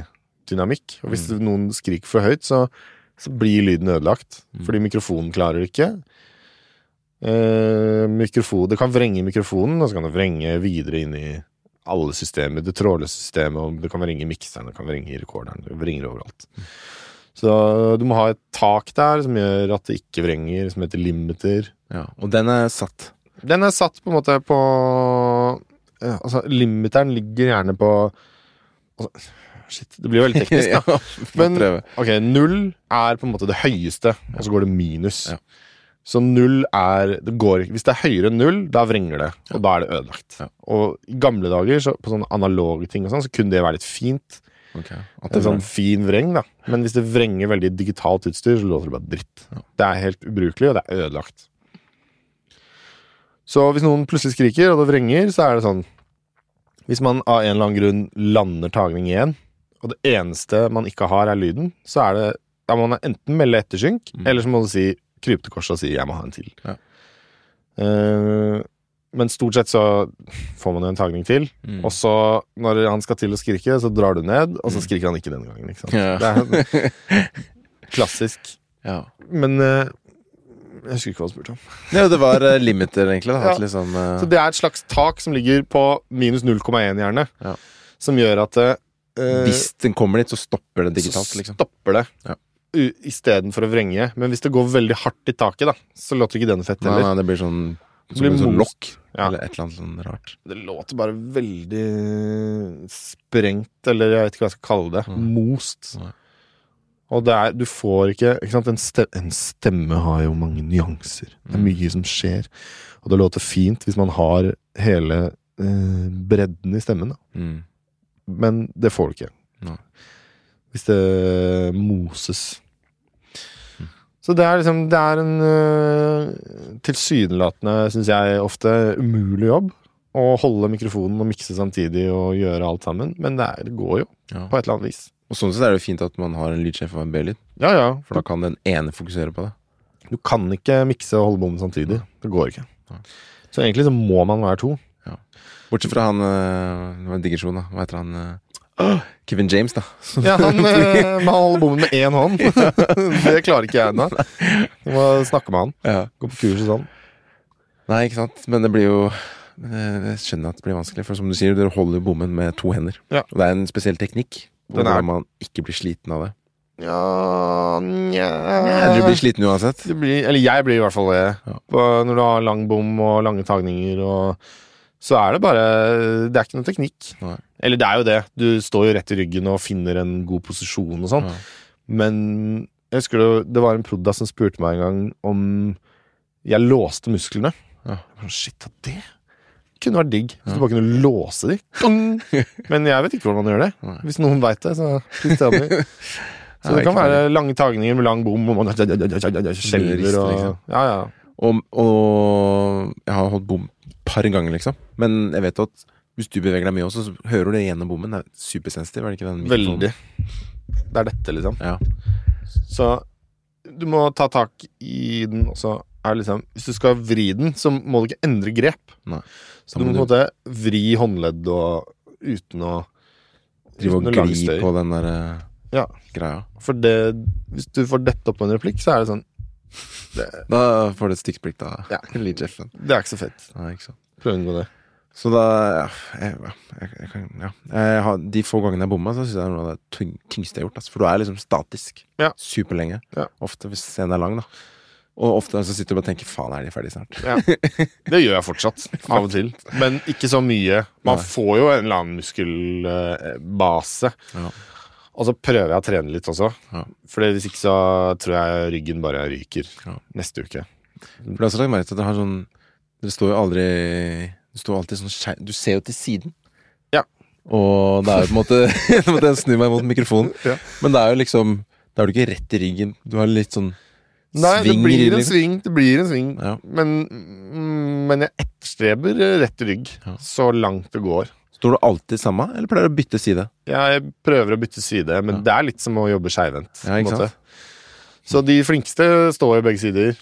dynamikk. Og hvis Mm. noen skriker for høyt, så, så blir lyden ødelagt. Mm. Fordi mikrofonen klarer det ikke. Eh, mikrofon, det kan vrenge mikrofonen, og så kan det vrenge videre inn i alle systemer. Det trådløse systemet, og det kan ringe mikseren, det kan ringe rekorderen. Det ringer overalt. Så du må ha et tak der som gjør at det ikke vrenger, som heter limiter. Ja. Og den er satt. Den er satt på en måte på ja, Altså, limiteren ligger gjerne på altså, Shit, det blir jo veldig teknisk, da. ja, Men- Men. Ok, null er på en måte det høyeste, og så går det minus. Ja. Så null er det går, Hvis det er høyere enn null, da vrenger det, og da er det ødelagt. Ja. Og i gamle dager, så, på sånne analoge ting og sånn, så kunne det være litt fint. Okay. At det er sånn fin vreng, da. Men hvis det vrenger veldig digitalt utstyr, så låter det bare dritt. Ja. Det er helt ubrukelig, og det er ødelagt. Så hvis noen plutselig skriker, og det vrenger, så er det sånn Hvis man av en eller annen grunn lander tagning igjen, og det eneste man ikke har, er lyden, så er det Da må man enten melde ettersynk, Mm. eller så må du si krype til korset og si 'jeg må ha en til'. Ja. Uh, men stort sett så får man jo en tagning til, Mm. og så, når han skal til å skrike, så drar du ned, og så Mm. skriker han ikke denne gangen. Ikke? Ja. Det er klassisk. ja. Men uh, jeg husker ikke hva han spurte om. ja, det var uh, limiter, egentlig. Da. Ja. Liksom uh... Så det er et slags tak som ligger på minus 0,1 gjerne, Ja. som gjør at uh, Hvis den kommer dit, så stopper det digitalt, så liksom. stopper det. Ja. Istedenfor å vrenge. Men hvis det går veldig hardt i taket, da, så låter ikke den fett heller. nei, det blir sånn Som blir en sånn lokk, Ja. eller et eller annet sånn rart. Det låter bare veldig sprengt, eller jeg vet ikke hva jeg skal kalle det. Mm. Most. Nei. Og det er, du får ikke, ikke sant? En, stemme, en stemme har jo mange nyanser. Det er Mm. mye som skjer. Og det låter fint hvis man har hele eh, bredden i stemmen, da. Mm. men det får du ikke. Nei. Hvis det moses. Så det er liksom Det er en øh, tilsynelatende, syns jeg, ofte umulig jobb. Å holde mikrofonen og mikse samtidig og gjøre alt sammen. Men det, er, det går jo, Ja. på et eller annet vis. Og sånn sett er det jo fint at man har en lydsjef og en B-lyd, Ja, ja. for da kan den ene fokusere på det. Du kan ikke mikse og holde bommen samtidig. Det går ikke. Så egentlig så må man være to. Bortsett fra han eh, Det var en digresjon, da. Hva heter han? Eh, Kevin James, da. Ja, han, må holde bommen med én hånd. det klarer ikke jeg ennå. Du må snakke med han. Ja. Gå på kurs og sånn. Nei, ikke sant. Men det blir jo jeg jeg skjønner at det blir vanskelig, for som du sier, dere holder bommen med to hender. Ja. Og det er en spesiell teknikk. Hvordan man ikke blir sliten av det. Ja Nja Du blir sliten uansett. Blir, eller jeg blir i hvert fall det. Ja. Når du har lang bom og lange tagninger, og, så er det bare Det er ikke noe teknikk. Nei. Eller det er jo det. Du står jo rett i ryggen og finner en god posisjon og sånn. Men jeg husker det, det var en proda som spurte meg en gang om jeg låste musklene. Ja. Shit, det kunne vært digg. Hvis du bare kunne låse de. Men jeg vet ikke hvordan man gjør det. Hvis noen veit det, så please tell me. Så det kan være lange tagninger med lang bom, og man skjelver og liksom. Ja, ja. Og, og jeg har holdt bom par ganger, liksom. Men jeg vet at hvis du beveger deg mye også, så hører du det gjennom bommen. Det er supersensitiv, er det ikke den? Veldig. Det er dette, liksom. Ja. Så du må ta tak i den, også. liksom Hvis du skal vri den, så må du ikke endre grep. Nei. Så du må på en måte vri håndledd og uten å Drive og gli på den der eh, Ja. greia. For det Hvis du får dette opp på en replikk, så er det sånn Da får du et stygt da. Ja. lydsjefen. Det er ikke så fett. Nei, ikke sant. Prøv å unngå det. Så da ja, jeg, jeg, jeg kan, ja. har, De få gangene jeg bomma, så syns jeg det er noe av det tyng, tyngste jeg har gjort. Altså. For du er liksom statisk Ja. superlenge. Ja. Ofte hvis scenen er lang, da. Og ofte så sitter du bare og tenker 'faen, er de ferdige snart'? Ja. Det gjør jeg fortsatt, av og til. Men ikke så mye. Man får jo en eller annen muskelbase. Ja. Og så prøver jeg å trene litt også. Ja. For hvis ikke så tror jeg ryggen bare ryker Ja. neste uke. For det er merke til at det har sånn Dere står jo aldri Du står alltid sånn skeiv Du ser jo til siden. Ja. Og det er jo på en måte Nå måtte jeg snu meg mot mikrofonen. Ja. Men det er jo liksom Da er du ikke rett i ryggen. Du har litt sånn Nei, det i blir en sving. Det blir en sving. Ja. Men, men jeg etterstreber rett rygg Ja. så langt det går. Står du alltid samme, eller pleier du å bytte side? Ja, Jeg prøver å bytte side, men Ja. det er litt som å jobbe skeivhendt. Ja? Så de flinkeste står jo begge sider.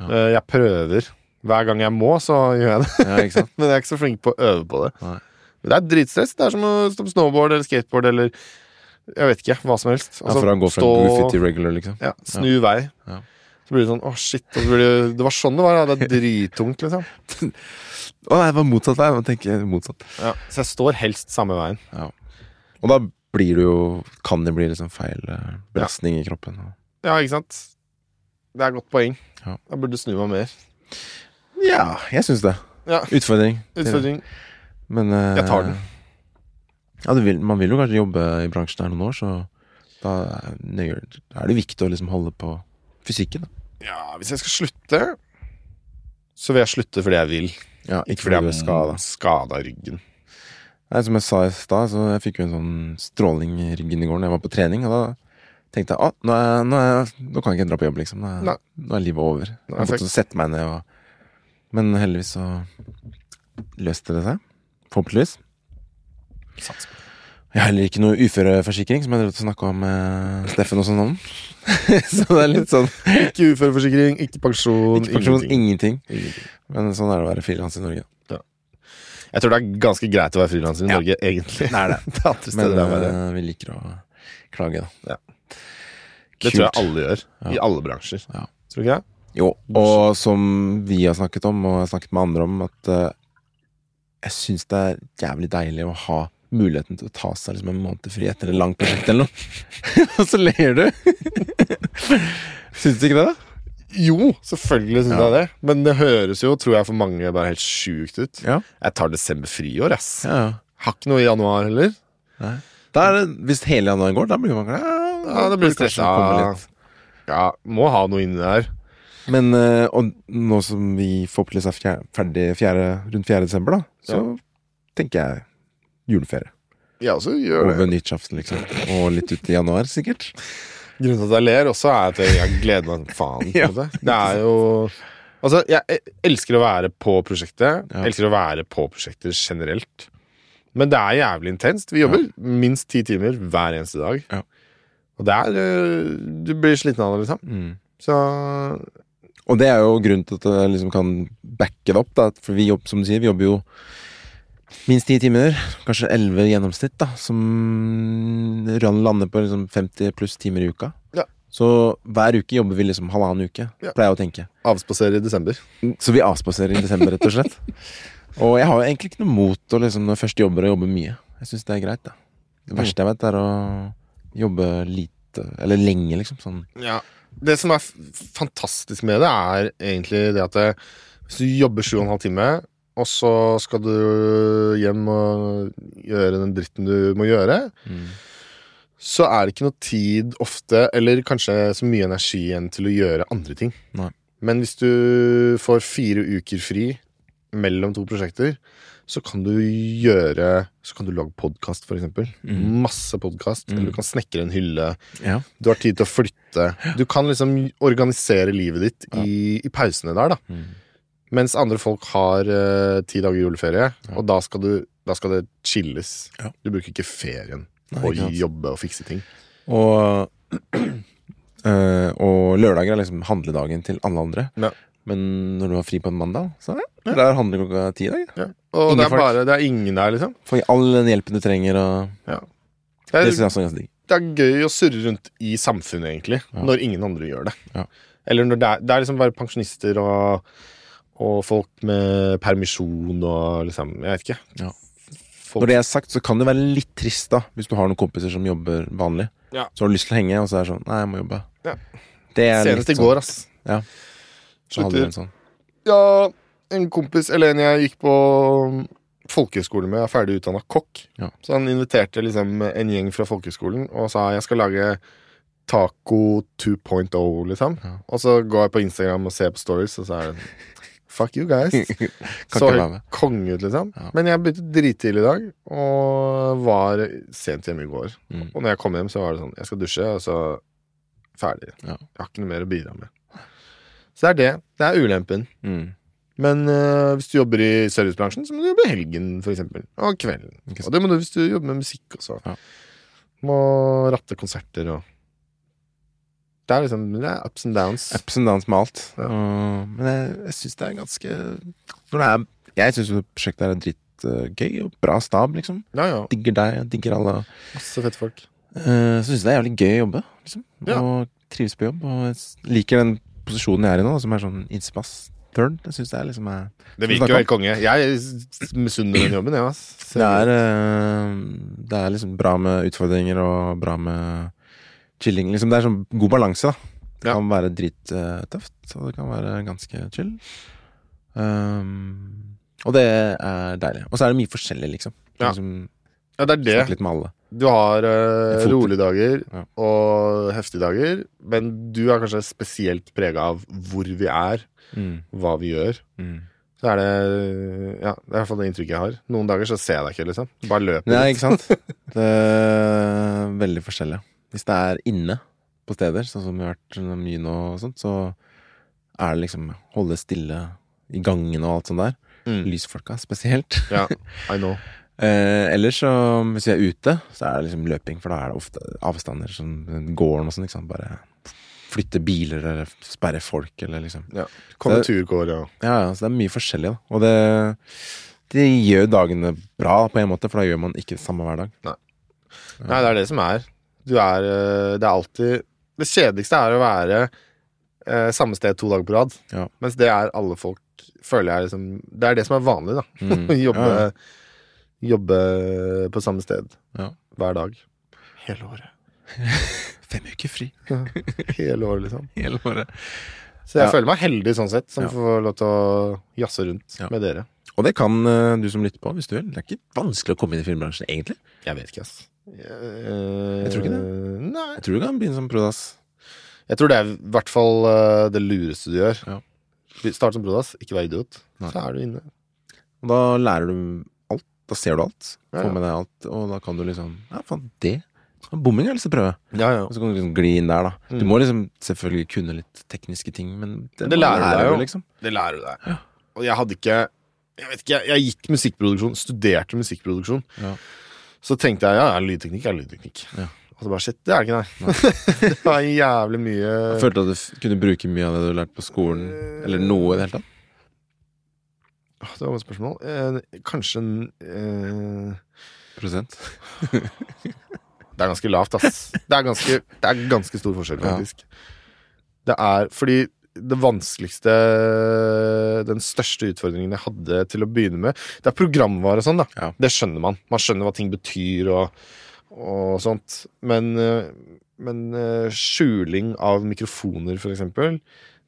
Eh, Jeg prøver. Hver gang jeg må, så gjør jeg det. Men jeg er ikke så flink på å øve på det. Nei. Men det er dritstress. Det er som å stå på snowboard eller skateboard eller jeg vet ikke. Hva som helst. Ja, for han går fra goofy til regular, liksom. ja, Snu vei. Ja. Så blir det sånn Å, shit. Så blir det, det var sånn det var. Ja. Det er drittungt, liksom. Å nei, det var motsatt der. Man tenker motsatt. Ja. Så jeg står helst samme veien. Og da blir det jo Kan det bli liksom feil eh, belastning i kroppen. Ja, ikke sant? Det er et godt poeng. Ja. Jeg burde snu meg mer. Ja, jeg syns det. Ja. Utfordring. Utfordring. Men uh, Jeg tar den. Ja, du vil, man vil jo kanskje jobbe i bransjen her noen år, så da det, er det viktig å liksom holde på fysikken. Da. Ja, hvis jeg skal slutte, så vil jeg slutte fordi jeg vil. Ja, Ikke fordi jeg er skada. skada ryggen. Nei, som jeg sa i stad, så jeg fikk jo en sånn stråling i ryggen i går når jeg var på trening, og da tenkte jeg at nå, er, nå, er, nå kan jeg ikke dra på jobb, liksom. Nå er, nå er livet over. Nå er Jeg måtte fuck. sette meg ned og Men heldigvis så løste det seg. Forhåpentligvis. Sats på. Jeg har heller ikke noe uføreforsikring, som jeg drev snakka om med Steffen og sånn om. så det er litt sånn Ikke uføreforsikring, ikke pensjon, Ikke pensjon, ingenting. ingenting. Ingenting. Men sånn er det å være frilans i Norge. Jeg tror det er ganske greit å være frilanser i Ja. Norge, egentlig. Det er det. det Men det. er eh, vi liker å klage, da. Ja. Det tror jeg alle gjør. I alle bransjer. Ja. Tror du ikke det? Jo, og som vi har snakket om, og jeg har snakket med andre om, at uh, jeg syns det er jævlig deilig å ha muligheten til å ta seg liksom en måned fri etter et langt prosjekt eller noe. og så ler du! syns du ikke det? da? Jo, selvfølgelig syns Ja. jeg det. Men det høres jo, tror jeg, for mange bare helt sjukt ut. Ja. Jeg tar desember fri i år, ass. Ja. Har ikke noe i januar heller. Nei. Da er hvis hele januar går, da blir man glad. Ja, det blir stressa. Ja, må ha noe inni der. Men eh, og nå som vi forhåpentligvis er ferdig fjerde, rundt 4. desember, da, så tenker jeg juleferie. Jeg også gjør det. Over nyttårsaften, liksom. Og litt ut i januar, sikkert. Grunnen til at jeg ler også, er at jeg, gleder meg faen. Ja. det. Det er jo Altså, jeg elsker å være på prosjektet. Ja. Elsker å være på prosjekter generelt. Men det er jævlig intenst. Vi jobber minst ti timer hver eneste dag. Ja. Og det er øh, Du blir sliten av det, liksom. Mm. Så Og det er jo grunnen til at jeg liksom kan backe det opp, da. For vi jobber, som du sier, vi jobber jo minst ti timer. Kanskje elleve i gjennomsnitt, da. Som lander på liksom 50 pluss timer i uka. Ja. Så hver uke jobber vi liksom halvannen uke, Ja. pleier jeg å tenke. Avspaserer i desember. Så vi avspaserer i desember, rett og slett. Og jeg har jo egentlig ikke noe mot å liksom, når jeg først jobber, å jobbe mye. Jeg syns det er greit, da. Det verste jeg vet, er å jobbe lite, eller lenge, liksom. Sånn. Ja. Det som er fantastisk med det, er egentlig det at det, hvis du jobber sju og en halv time, og så skal du hjem og gjøre den dritten du må gjøre, Mm. så er det ikke noe tid ofte, eller kanskje så mye energi igjen til å gjøre andre ting. Nei. Men hvis du får fire uker fri mellom to prosjekter, så kan du gjøre Så kan du lage podkast, for eksempel. Mm. Masse podkast. Mm. Eller du kan snekre en hylle. Ja. Du har tid til å flytte. Du kan liksom organisere livet ditt i, i pausene der, da. Mm. Mens andre folk har uh, ti dager juleferie, Ja. og da skal, du, da skal det chilles. Ja. Du bruker ikke ferien Nei, på å jobbe og fikse ting. Og, eh, og lørdager er liksom handledagen til alle andre. Ja. Men når du har fri på en mandag, så ja, det er handler klokka ti i dag. Og Ingen det er folk. bare Det er ingen der, liksom. Får all den hjelpen du trenger, og Det det er, syns jeg er ganske digg. det er gøy å surre rundt i samfunnet, egentlig, Ja. når ingen andre gjør det. Ja. Eller når det er, det er liksom bare pensjonister og, og folk med permisjon og liksom Jeg vet ikke. Ja. Folk, Når det er sagt, så kan det være litt trist, da, hvis du har noen kompiser som jobber vanlig. Ja. Så har du lyst til å henge, og så er det sånn Nei, jeg må jobbe. Ja. Det Senest i sånn- går, ass. Ja. Så hadde Slutter. du en sånn. Ja, en kompis, eller en jeg gikk på folkehøyskole med, er ferdig utdanna kokk. Ja. Så han inviterte liksom en gjeng fra folkehøyskolen og sa jeg skal lage taco 2.0, liksom. Ja. Og så går jeg på Instagram og ser på stories, og så er det Fuck you guys. Så konge ut, liksom. Ja. Men jeg begynte drittidlig i dag, og var sent hjemme i går. Mm. Og når jeg kom hjem, så var det sånn Jeg skal dusje, og så ferdig. Ja. Jeg har ikke noe mer å bidra med. Så det er det. Det er ulempen. Mm. Men øh, hvis du jobber i servicebransjen, så må du jobbe helgen, for eksempel. Og kvelden. Og det må du hvis du jobber med musikk også. Ja. Må ratte konserter og Det er liksom Det er ups and downs. Ups and downs med alt. Ja. Uh, men jeg, jeg syns det er ganske det er, Jeg syns prosjektet er dritgøy og bra stab, liksom. Ja, ja. Digger deg, jeg digger alle. Masse fette folk. Uh, så syns jeg det er jævlig gøy å jobbe, liksom. Ja. Og trives på jobb. Og jeg liker den posisjonen jeg er i nå, som er sånn innspass turn. Det syns er liksom er Det virker jo helt konge. Jeg misunner den jobben, jeg, ass. Det er, eh, det er liksom bra med utfordringer og bra med chilling. Liksom, det er sånn god balanse, da. Det kan være drittøft, og det kan være ganske chill. Um, og det er deilig. Og så er det mye forskjellig, liksom. Ja. liksom Ja, det er det. Snakke litt med alle. Du har uh, rolige dager Ja. og heftige dager, men du er kanskje spesielt prega av hvor vi er, Mm, hva vi gjør. mm. Så er det Ja, det er i hvert fall det inntrykket jeg har. Noen dager så ser jeg deg ikke, liksom. Bare løper Nei, ikke sant? Det er veldig forskjellig. Hvis det er inne på steder, sånn som vi har vært mye nå, og sånt, så er det liksom holde stille i gangene og alt sånt der. Mm. Lysfolka spesielt. Ja, I know. Eh, ellers så, hvis vi er ute, så er det liksom løping, for da er det ofte avstander som gården og sånn, ikke sant. Bare flytte biler eller sperre folk eller liksom. Ja. Konjunkturkår og Ja, ja, så det er mye forskjellig, da. Og det, det gjør dagene bra på en måte, for da gjør man ikke det samme hver dag. Nei, det er det som er. Du er øh, Det er alltid Det kjedeligste er å være eh, samme sted to dager på rad. Ja. Mens det er alle folk Føler jeg liksom Det er det som er vanlig, da. Mm. Jobbe, Ja, jobbe på samme sted Ja. hver dag. Hele året. Fem uker fri. Hele året, liksom. Hele året. Så jeg føler meg heldig sånn sett, som får lov til å jazze rundt med dere. Og det kan eh, du som lytter på, hvis du vil. Det er ikke vanskelig å komme inn i filmbransjen, egentlig. Jeg vet ikke, ass. Jeg, Jeg tror ikke det. Nei. Jeg tror du kan begynne som prodas. Jeg tror det er i hvert fall eh, det lureste du gjør. Ja. Start som prodas, ikke vær idiot. Nei. Så er du inne. Og da lærer du alt. Da ser du alt. Ja, Får ja. med deg alt. Og da kan du liksom Ja, faen, det. Bomming har jeg lyst til å prøve. Ja, ja. Og så kan du liksom gli inn der, da. Du Mm. må liksom selvfølgelig kunne litt tekniske ting, men det, Det lærer du deg jo. liksom. Det lærer du deg. Og jeg hadde ikke Jeg vet ikke, jeg gikk musikkproduksjon, studerte musikkproduksjon. Ja. Så tenkte jeg ja, lydteknikk er lydteknikk. Ja. Og så bare shit, det er det ikke, nei. det var jævlig mye Jeg følte at du kunne bruke mye av det du har lært på skolen, eller noe i det hele tatt. Det var et spørsmål. Eh, kanskje en eh, Prosent. Det er ganske lavt, ass. Det er ganske, det er ganske stor forskjell, Ja. Det er fordi det vanskeligste Den største utfordringen jeg hadde til å begynne med Det er programvare og sånn, da. Ja. Det skjønner man. Man skjønner hva ting betyr og, og sånt. Men, eh, men eh, skjuling av mikrofoner, for eksempel,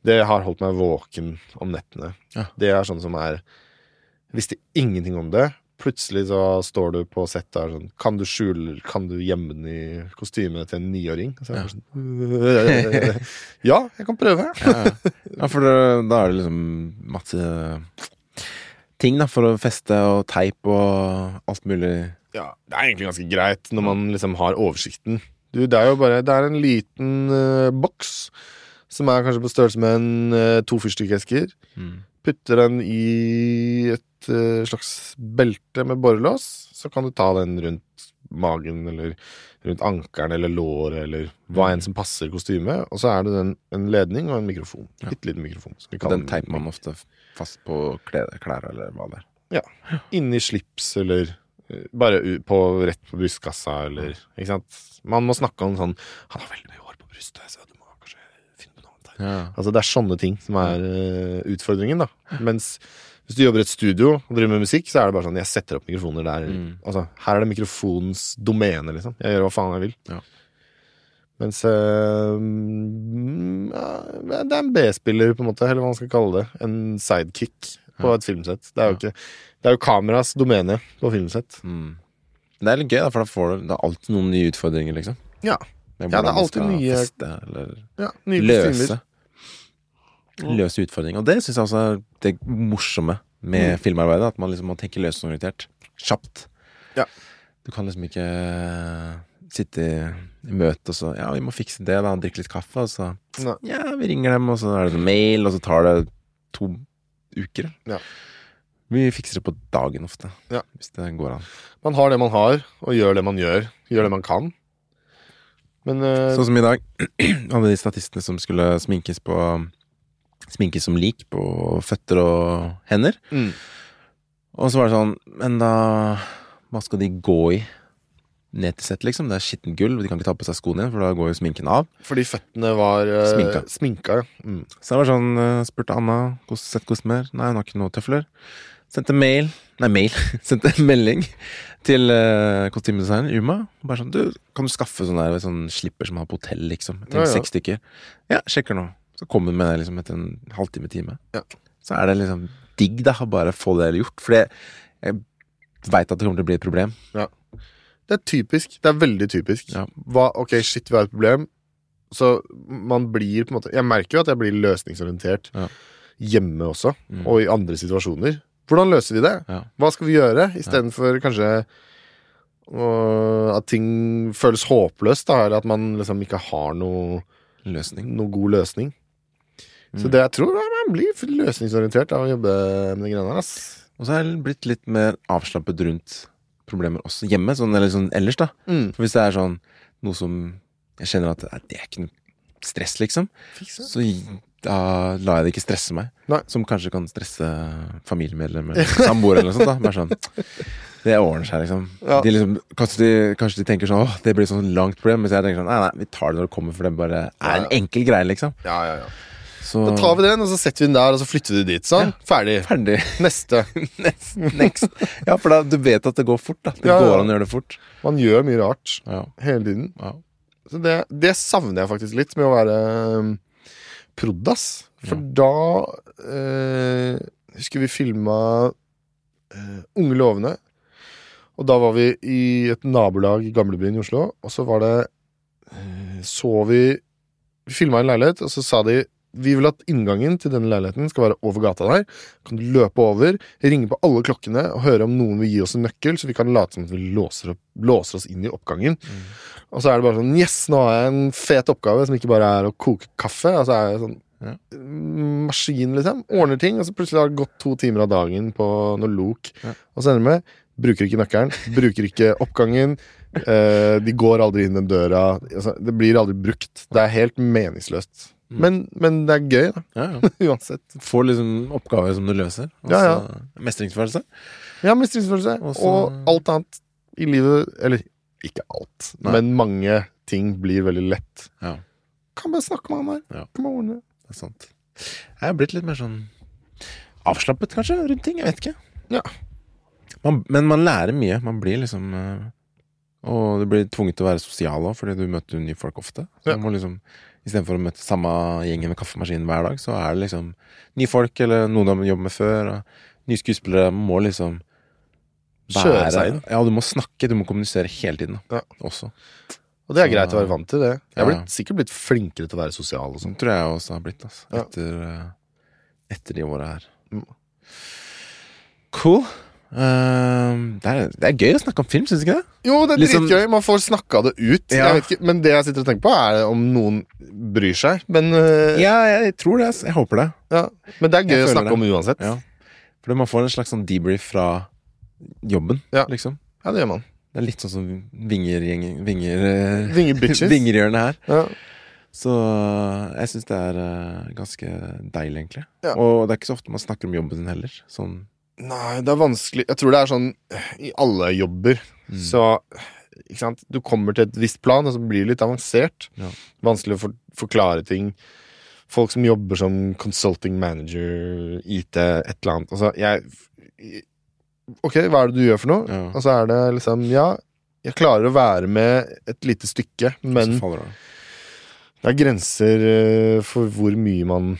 det har holdt meg våken om nettene. Ja. Det er sånn som er Visste ingenting om det. Plutselig så står du på sett der sånn Kan du skjule Kan du gjemme den i kostymet til en niåring? Så er jeg sånn, ja, jeg kan prøve. Ja, ja. ja for det, da er det liksom masse ting da for å feste og teip og alt mulig. Ja, det er egentlig ganske greit når man liksom har oversikten. Du, det er jo bare Det er en liten uh, boks som er kanskje på størrelse med en uh, to fyrstikkesker. Mm. Putter den i et eh, slags belte med borrelås, så kan du ta den rundt magen eller rundt ankelen eller låret eller hva enn som passer kostymet. Og så er det den, en ledning og en mikrofon. Ja. Liten mikrofon. den teiper man ofte fast på klær, klær eller hva det er. Ja. inni slips eller eh, bare på, rett på brystkassa eller Ikke sant? Man må snakke om sånn Han har veldig mye hår på brystet, så du må kanskje finne på noe annet. her». Ja. Altså Det er sånne ting som er uh, utfordringen, da. Mens hvis du jobber i et studio og driver med musikk, så er det bare sånn jeg setter opp mikrofoner der. Mm. Altså, her er det mikrofonens domene, liksom. Jeg gjør hva faen jeg vil. Ja. Mens ja, det er en B-spiller, på en måte, eller hva man skal kalle det. En sidekick på et filmsett. Det er jo ikke Det er jo kameras domene på filmsett. Mm. Det er litt gøy, da, for da får du Det er alltid noen nye utfordringer, liksom. Ja. Ja, det er alltid nye- Feste, eller ja nye løse. kostymer. Løse utfordringer. Og det syns jeg også er det morsomme med Mm. filmarbeidet. At man liksom må tenke løsningsorientert. Kjapt. Ja. Du kan liksom ikke sitte i, i møte og så Ja, vi må fikse det, da. Drikke litt kaffe, og så Nei. Ja, vi ringer dem, og så er det en mail, og så tar det to uker. Ja. Vi fikser det på dagen ofte. Ja. Hvis det går an. Man har det man har, og gjør det man gjør. Gjør det man kan. Men uh, Sånn som i dag. Alle de statistene som skulle sminkes på Sminkes som lik på føtter og hender. mm, Og så var det sånn Men da Hva skal de gå i? Ned til sett, liksom. Det er skittent gulv. De kan ikke ta på seg skoene igjen, for da går jo sminken av. fordi føttene var uh, Sminka. sminka ja. mm. Så det var sånn uh, Spurte Anna hvordan sett kostymer. Nei, hun har ikke noe tøfler. Sendte mail Nei, mail. Sendte melding til uh, kostymedesigneren Uma. Bare sånn Du, kan du skaffe sånn der sånn slipper som man har på hotell, liksom? Jeg Ja, ja. seks stykker. Ja, sjekker nå. Så kom hun med det liksom etter en halvtime, time. Ja. Så er det liksom digg, da, å bare få det gjort. For jeg veit at det kommer til å bli et problem. Det er typisk. Det er veldig typisk. Ja. Hva, ok, shit, vi har et problem. Så man blir på en måte Jeg merker jo at jeg blir løsningsorientert Ja. hjemme også, Mm. og i andre situasjoner. Hvordan løser vi det? Ja. Hva skal vi gjøre, istedenfor kanskje uh, at ting føles håpløst, da, eller at man liksom ikke har noe, Løsning. noe god løsning. Så det jeg tror ja, man blir løsningsorientert av å jobbe med de greiene her. Og så er jeg blitt litt mer avslappet rundt problemer også hjemme, sånn, eller sånn ellers, da. Mm. For hvis det er sånn noe som jeg kjenner at det er ikke noe stress, liksom, Fikse. så da lar jeg det ikke stresse meg. Nei. Som kanskje kan stresse familiemedlemmer, samboere eller noe sånt. da sånn Det ordner seg, liksom. Ja. De liksom kanskje, de, kanskje de tenker sånn åh, det blir sånn langt problem. Mens jeg tenker sånn nei, nei, vi tar det når det kommer, for det bare er en enkel greie, liksom. Ja, ja, ja. Så Da tar vi den, og så setter vi den der, og så flytter vi dit. Sånn. Ferdig. ferdig. Neste. Next. Next. Ja, for da, du vet at det går fort, da. Det Ja, ja. går an å gjøre det fort. Man gjør mye rart Ja. hele tiden. ja. Så det, det savner jeg faktisk litt med å være um, prod, ass. For da eh, Husker vi filma eh, Unge lovende. Og da var vi i et nabolag i Gamlebyen i Oslo, og så var det eh, Så vi Vi filma en leilighet, og så sa de vi vil at inngangen til denne leiligheten skal være over gata der. Kan du løpe over, ringe på alle klokkene og høre om noen vil gi oss en nøkkel, så vi kan late som at vi låser, opp, låser oss inn i oppgangen. Og så er det bare sånn Yes, nå har jeg en fet oppgave som ikke bare er å koke kaffe. Altså er jeg sånn Ja. Maskin, liksom. Ordner ting, og så plutselig har det gått to timer av dagen på noe lok. Ja. Og så ender det med Bruker ikke nøkkelen, bruker ikke oppgangen. Eh, de går aldri inn den døra. Altså, det blir aldri brukt. Det er helt meningsløst. Mm. Men, men det er gøy, da. Ja, ja. Uansett. Får liksom oppgaver som du løser. Og Ja, ja. mestringsfølelse. Ja, mestringsfølelse. Også... Og alt annet i livet Eller ikke alt, Nei. men mange ting blir veldig lett. Ja, Kan bare snakke med han der. Ja. Kan bare ordne det. det er sant. Jeg er blitt litt mer sånn avslappet, kanskje, rundt ting. Jeg vet ikke. Ja. Man, men man lærer mye. Man blir liksom eh, Og du blir tvunget til å være sosial òg, fordi du møter nye folk ofte. Så Ja. du må liksom Istedenfor å møte samme gjengen med kaffemaskinen hver dag, så er det liksom nye folk, eller noen de har jobbet med før, nye skuespillere. Må liksom Kjøre seg inn. Ja, du må snakke, du må kommunisere hele tiden da, Ja. også. Og det er Så- greit å være vant til det. Jeg har Ja. blitt, sikkert blitt flinkere til å være sosial og sånn. Sånn tror jeg også har blitt, altså. Etter, eh, etter de åra her. Mm. Cool. Ehm, det, er, det er gøy å snakke om film, syns du ikke det? Jo, det er Liksom- dritgøy. Man får snakka det ut. Ja. Ikke, men det jeg sitter og tenker på, er om noen bryr seg. Men, uh, Ja, jeg tror det. Jeg håper det. ja. men det er gøy Jeg å snakke det. om uansett. Ja. For man får en slags sånn debrief fra jobben, Ja. liksom. Ja, det gjør man. Det er litt sånn som vingergjengen Vinger... eh, Vinger. Vingerhjørnet her. Ja. Så eh, jeg syns det er uh, ganske deilig, egentlig. Ja. Og det er ikke så ofte man snakker om jobben sin heller. Sånn Nei, det er vanskelig Jeg tror det er sånn i alle jobber. Mm. Så ikke sant? Du kommer til et visst plan, og så blir det litt avansert. Ja. Vanskelig å for, forklare ting. Folk som jobber som consulting manager, IT, et eller annet. Altså, jeg Ok, hva er det du gjør for noe? Ja. Og så er det liksom Ja, jeg klarer å være med et lite stykke, men det. Er grenser eh, for hvor mye man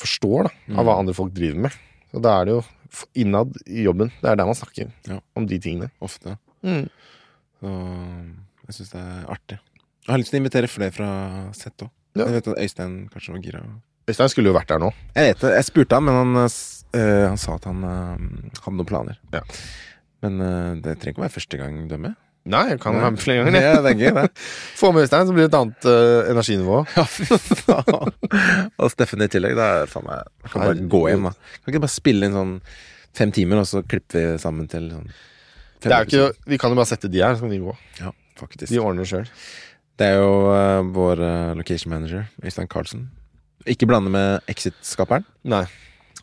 forstår da, av hva andre folk driver med. Og da er det jo innad i jobben. Det er der man snakker Ja. om de tingene. Ofte. Mm. Så jeg syns det er artig. Jeg har lyst til å invitere flere fra sett òg. Ja. Jeg vet at Øystein kanskje var gira. Øystein skulle jo vært der nå. Jeg vet det, jeg spurte han, men han, øh, han sa at han øh, hadde noen planer. Ja. Men øh, det trenger ikke å være første gang du er med. Nei, jeg kan være med flere ganger. Ja, det er det. Få med Øystein, så blir det et annet uh, energinivå. Ja, fy faen. Og Steffen i tillegg. Det er faen meg Jeg kan bare gå hjem, da. Kan ikke bare spille inn sånn fem timer, og så klipper vi sammen til sånn Det er jo ikke, vi kan jo bare sette de her, så kan de gå. Ja, faktisk. De ordner det sjøl. Det er jo uh, vår uh, location manager, Øystein Carlsen. Ikke blande med Exit-skaperen. Nei.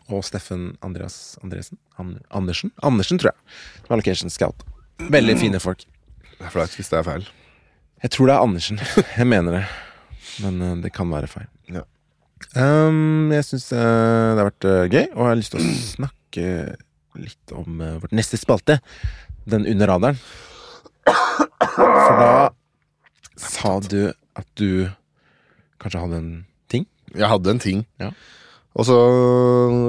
Og Steffen Andreas Andresen. An Andersen? Andersen, tror jeg. Som er location scout. Veldig fine folk. Det er flaut hvis det er feil. Jeg tror det er Andersen. Jeg mener det. Men eh, det kan være feil. Ja. Um, jeg syns det har vært eh, gøy, og jeg har lyst til å snakke litt om eh, vårt neste spalte. Den under radaren. For da sa du at du kanskje hadde en ting. Jeg hadde en ting. Ja. Og så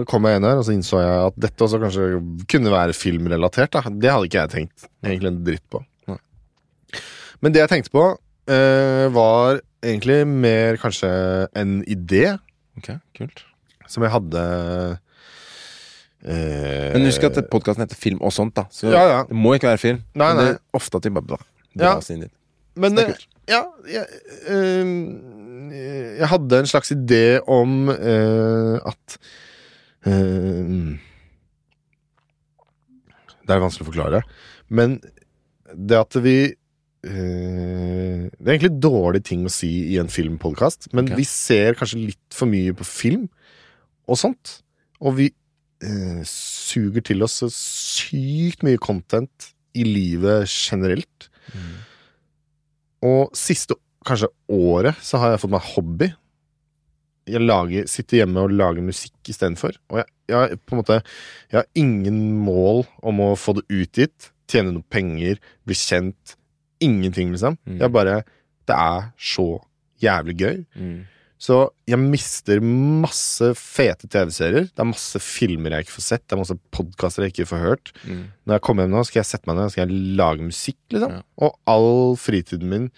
kom jeg inn her, og så innså jeg at dette også kanskje kunne være filmrelatert. Da. Det hadde ikke jeg tenkt egentlig en dritt på. Men det jeg tenkte på, eh, var egentlig mer kanskje en idé Ok, kult som jeg hadde eh, Men husk at podkasten heter Film og sånt, da. Så Ja, ja. det må ikke være film. Nei, Men det nei. er ofte at de bare bla, Ja. dras inn dit. Men Det er eh, kult. ja, jeg, eh, jeg hadde en slags idé om eh, at eh, Det er vanskelig å forklare. Men det at vi eh, Det er egentlig dårlig ting å si i en filmpodkast, men okay. vi ser kanskje litt for mye på film og sånt. Og vi uh, suger til oss så sykt mye content i livet generelt. Og siste kanskje året så har jeg fått meg hobby. Jeg lager, sitter hjemme og lager musikk istedenfor. Og jeg, jeg, på en måte, jeg har ingen mål om å få det utgitt, tjene noe penger, bli kjent. Ingenting, liksom. Mm. Jeg bare Det er så jævlig gøy. Mm. Så jeg mister masse fete TV-serier. Det er masse filmer jeg ikke får sett. Det er masse podkaster jeg ikke får hørt. Mm. Når jeg kommer hjem nå, skal jeg sette meg ned skal jeg lage musikk, liksom. Ja. Og all fritiden min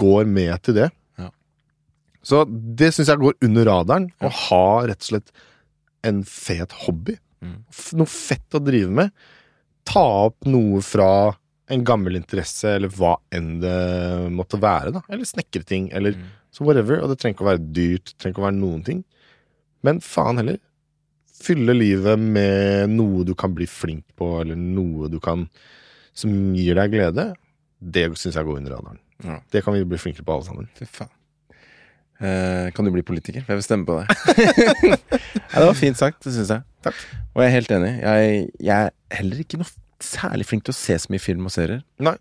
går med til det. Ja. Så det syns jeg går under radaren. Å ha rett og slett en fet hobby. Mm. Noe fett å drive med. Ta opp noe fra en gammel interesse, eller hva enn det måtte være. da Eller snekre ting, eller Mm. så whatever. Og det trenger ikke å være dyrt, det trenger ikke å være noen ting. Men faen heller. Fylle livet med noe du kan bli flink på, eller noe du kan som gir deg glede. Det syns jeg går under radaren. Ja. Det kan vi bli flinkere på, alle sammen. Fy faen. Eh, kan du bli politiker? Jeg vil stemme på deg. ja, det var fint sagt, det syns jeg. Takk. Og jeg er helt enig. Jeg, jeg er heller ikke noe særlig flink til å se så mye film og serier. Nei.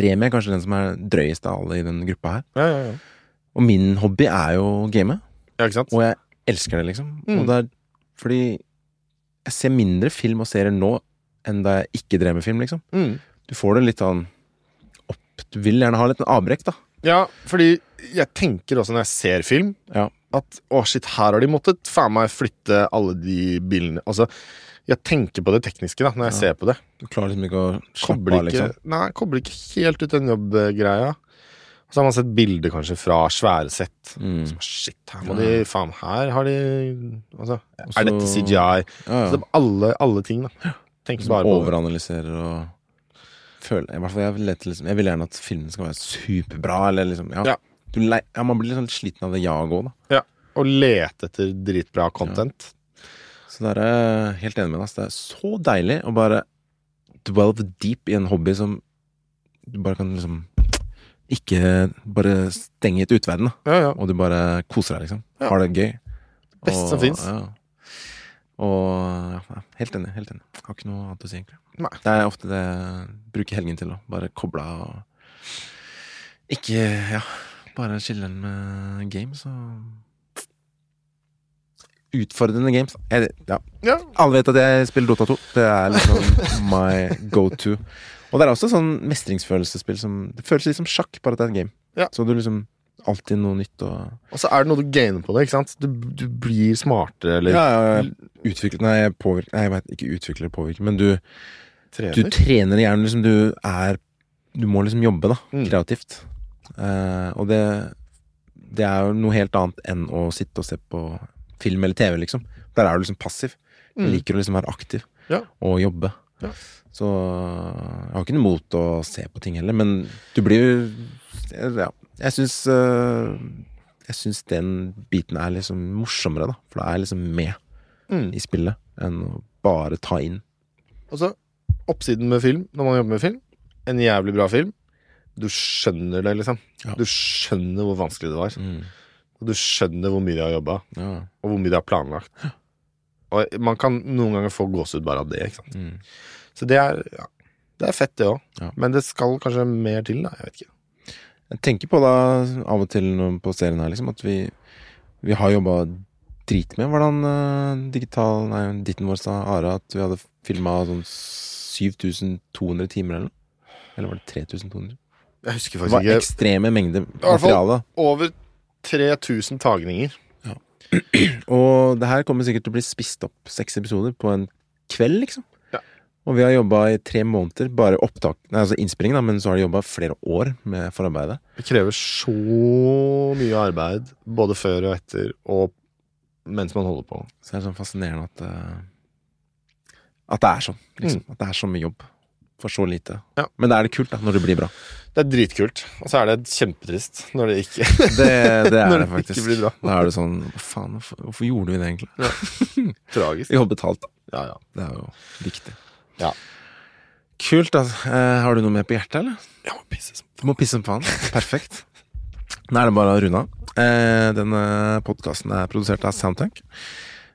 Remi er kanskje den som er drøyest av alle i den gruppa her. Ja, ja, ja. Og min hobby er jo game, ja ikke sant? og jeg elsker det, liksom. Mm. Og det er fordi jeg ser mindre film og serier nå enn da jeg ikke drev med film, liksom. Mm. Du får det litt sånn opp Du vil gjerne ha litt en avbrekk, da. Ja, fordi jeg tenker også når jeg ser film, Ja. at å shit, her har de måttet faen meg flytte alle de bilene Altså, jeg tenker på det tekniske da, når jeg Ja. ser på det. Du klarer liksom ikke å slappe av, liksom. nei, kobler ikke helt ut den jobbgreia. Og så har man sett bilder kanskje fra svære sett. Mm. Så, shit, her må de Faen, her har de Altså, Også, er dette CGI? Ja, ja. Så det alle, alle ting, da. Tenker bare på overanalyserer og føler, i hvert fall jeg, vil lete liksom, jeg vil gjerne at filmen skal være superbra, eller liksom Ja. Ja. Du ja man blir litt liksom sliten av det jaget òg, da. Og lete etter dritbra content. Så der er jeg helt enig med deg. Det er så deilig å bare dwelve deep i en hobby som du bare kan liksom Ikke bare stenge ut utverden, da. Ja, ja. Og du bare koser deg, liksom. Ja. Har det gøy. Beste som fins. Ja. Og ja, helt enig. Helt enig. Har ikke noe annet å si, egentlig. Nei. Det er ofte det jeg bruker helgen til. å Bare koble av og ikke Ja, bare chille med games og Utfordrende games. Jeg, ja. Ja. Alle vet at jeg spiller Dota 2. Det er liksom my go to. Og det er også sånn mestringsfølelsesspill som Det føles litt som sjakk, bare at det er en game. Ja. Så du liksom Alltid noe nytt og Og så er det noe du gainer på det, ikke sant? Du, du blir smartere, eller Ja, ja, ja. Utvikler Nei, jeg påvirker Nei, jeg vet ikke utvikler eller påvirker men du, trener. du trener. trener hjernen liksom. Du er Du må liksom jobbe, da. Mm. Kreativt. Uh, og det Det er jo noe helt annet enn å sitte og se på film eller TV, liksom. Der er du liksom passiv. Jeg Mm. liker å liksom være aktiv Ja. og jobbe. Ja. Så jeg har ikke noe imot å se på ting heller, men du blir jo Ja. Jeg syns eh, Jeg syns den biten er liksom morsommere, da. For da er jeg liksom med Mm. i spillet enn å bare ta inn. Og så oppsiden med film, når man jobber med film. En jævlig bra film. Du skjønner det, liksom. Ja. Du skjønner hvor vanskelig det var. Mm. Og du skjønner hvor mye de har jobba, Ja. og hvor mye de har planlagt. Og man kan noen ganger få gåsehud bare av det. ikke sant? Mm. Så det er, ja, det er fett, det òg. Ja. Men det skal kanskje mer til, da. Jeg vet ikke. Jeg tenker på da av og til på serien her, liksom, at vi, vi har jobba drit med hvordan uh, digital Nei, ditten vår sa Ara at vi hadde filma sånn 7200 timer eller noe. Eller var det 3200? Jeg husker faktisk ikke. Det var ekstreme mengder materiale. Over 3000 tagninger. Og det her kommer sikkert til å bli spist opp seks episoder på en kveld, liksom. Ja. Og vi har jobba i tre måneder, bare opptak Nei, altså innspilling, da, men så har de jobba flere år med forarbeidet. Det krever så mye arbeid, både før og etter, og mens man holder på. Så det er sånn fascinerende at uh, At det er sånn, liksom. At det er så mye jobb for så lite. Ja. Men da er det kult, da, når det blir bra. Det er dritkult, og så er det kjempetrist når det ikke, Det, det er det det faktisk. bra. Da er det sånn Hva faen, hvorfor, gjorde vi det egentlig? Tragisk. Vi har betalt, da. Ja, ja. Det er jo viktig. Ja. Kult, da. Eh, har du noe mer på hjertet, eller? Jeg må pisse som Du må pisse som faen. Perfekt. Nå er det bare å runde av. Eh, denne podkasten er produsert av Soundtank.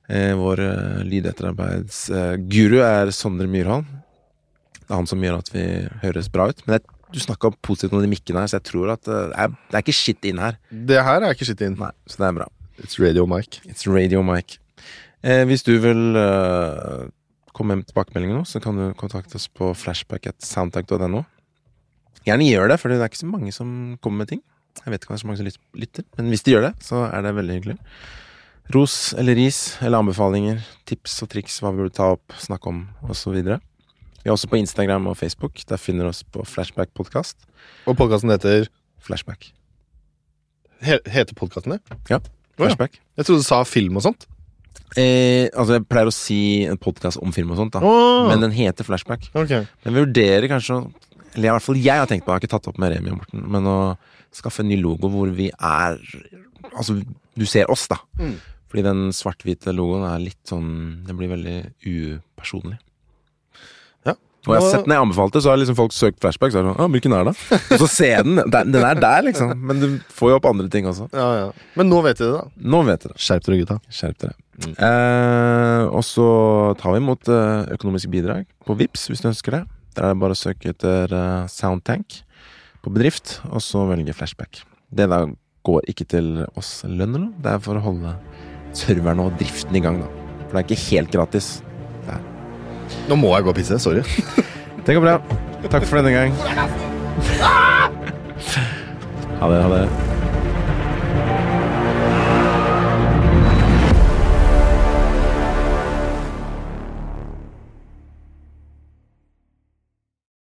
Eh, vår eh, lydetterarbeidsguru er Sondre Myrholm. Det er han som gjør at vi høres bra ut. Men jeg, du snakka positivt om de mikkene her, så jeg tror at eh, det er, det er ikke shit inn her. Det her er ikke skitt inn. Nei, Så det er bra. It's radio mic. It's radio mic. Eh, hvis du vil eh, komme med tilbakemeldinger nå, så kan du kontakte oss på flashback at soundtank.no. Gjerne gjør det, for det er ikke så mange som kommer med ting. Jeg vet ikke om det er så mange som lytter, men hvis de gjør det, så er det veldig hyggelig. Ros eller ris eller anbefalinger, tips og triks, hva vi burde ta opp, snakke om, osv. Vi er også på Instagram og Facebook. Der finner du oss på Flashback Podcast. Og podkasten heter Flashback. he, Heter podkasten det? Ja. Å, ja. Flashback. Jeg trodde du sa film og sånt. Eh, altså, jeg pleier å si en podkast om film og sånt, da. oh. Men den heter Flashback. Okay. Men vi vurderer kanskje Eller i hvert fall jeg har tenkt på, jeg har ikke tatt opp med Remi og Morten, men å skaffe en ny logo hvor vi er Altså, du ser oss, da. Mm. Fordi den svart-hvite logoen er litt sånn Den blir veldig upersonlig. Og jeg har sett den jeg anbefalte, så har liksom folk søkt flashback. Så er det sånn, hvilken er det? Og så ser den. Den er der, liksom. Men du får jo opp andre ting også. Ja, ja. Men nå vet dere det, da. Nå vet dere. Skjerp dere, gutta. Skjerp dere. Mm. Eh, og så tar vi imot eh, økonomiske bidrag på VIPS hvis du ønsker det. Der er det bare å søke etter eh, Soundtank på bedrift, og så velge flashback. Det da går ikke til oss lønn eller noe, det er for å holde serverne og driften i gang, da. For det er ikke helt gratis. Nå må jeg gå og pisse. Sorry. Det går bra. Takk for denne gang. Ha det. Ha det.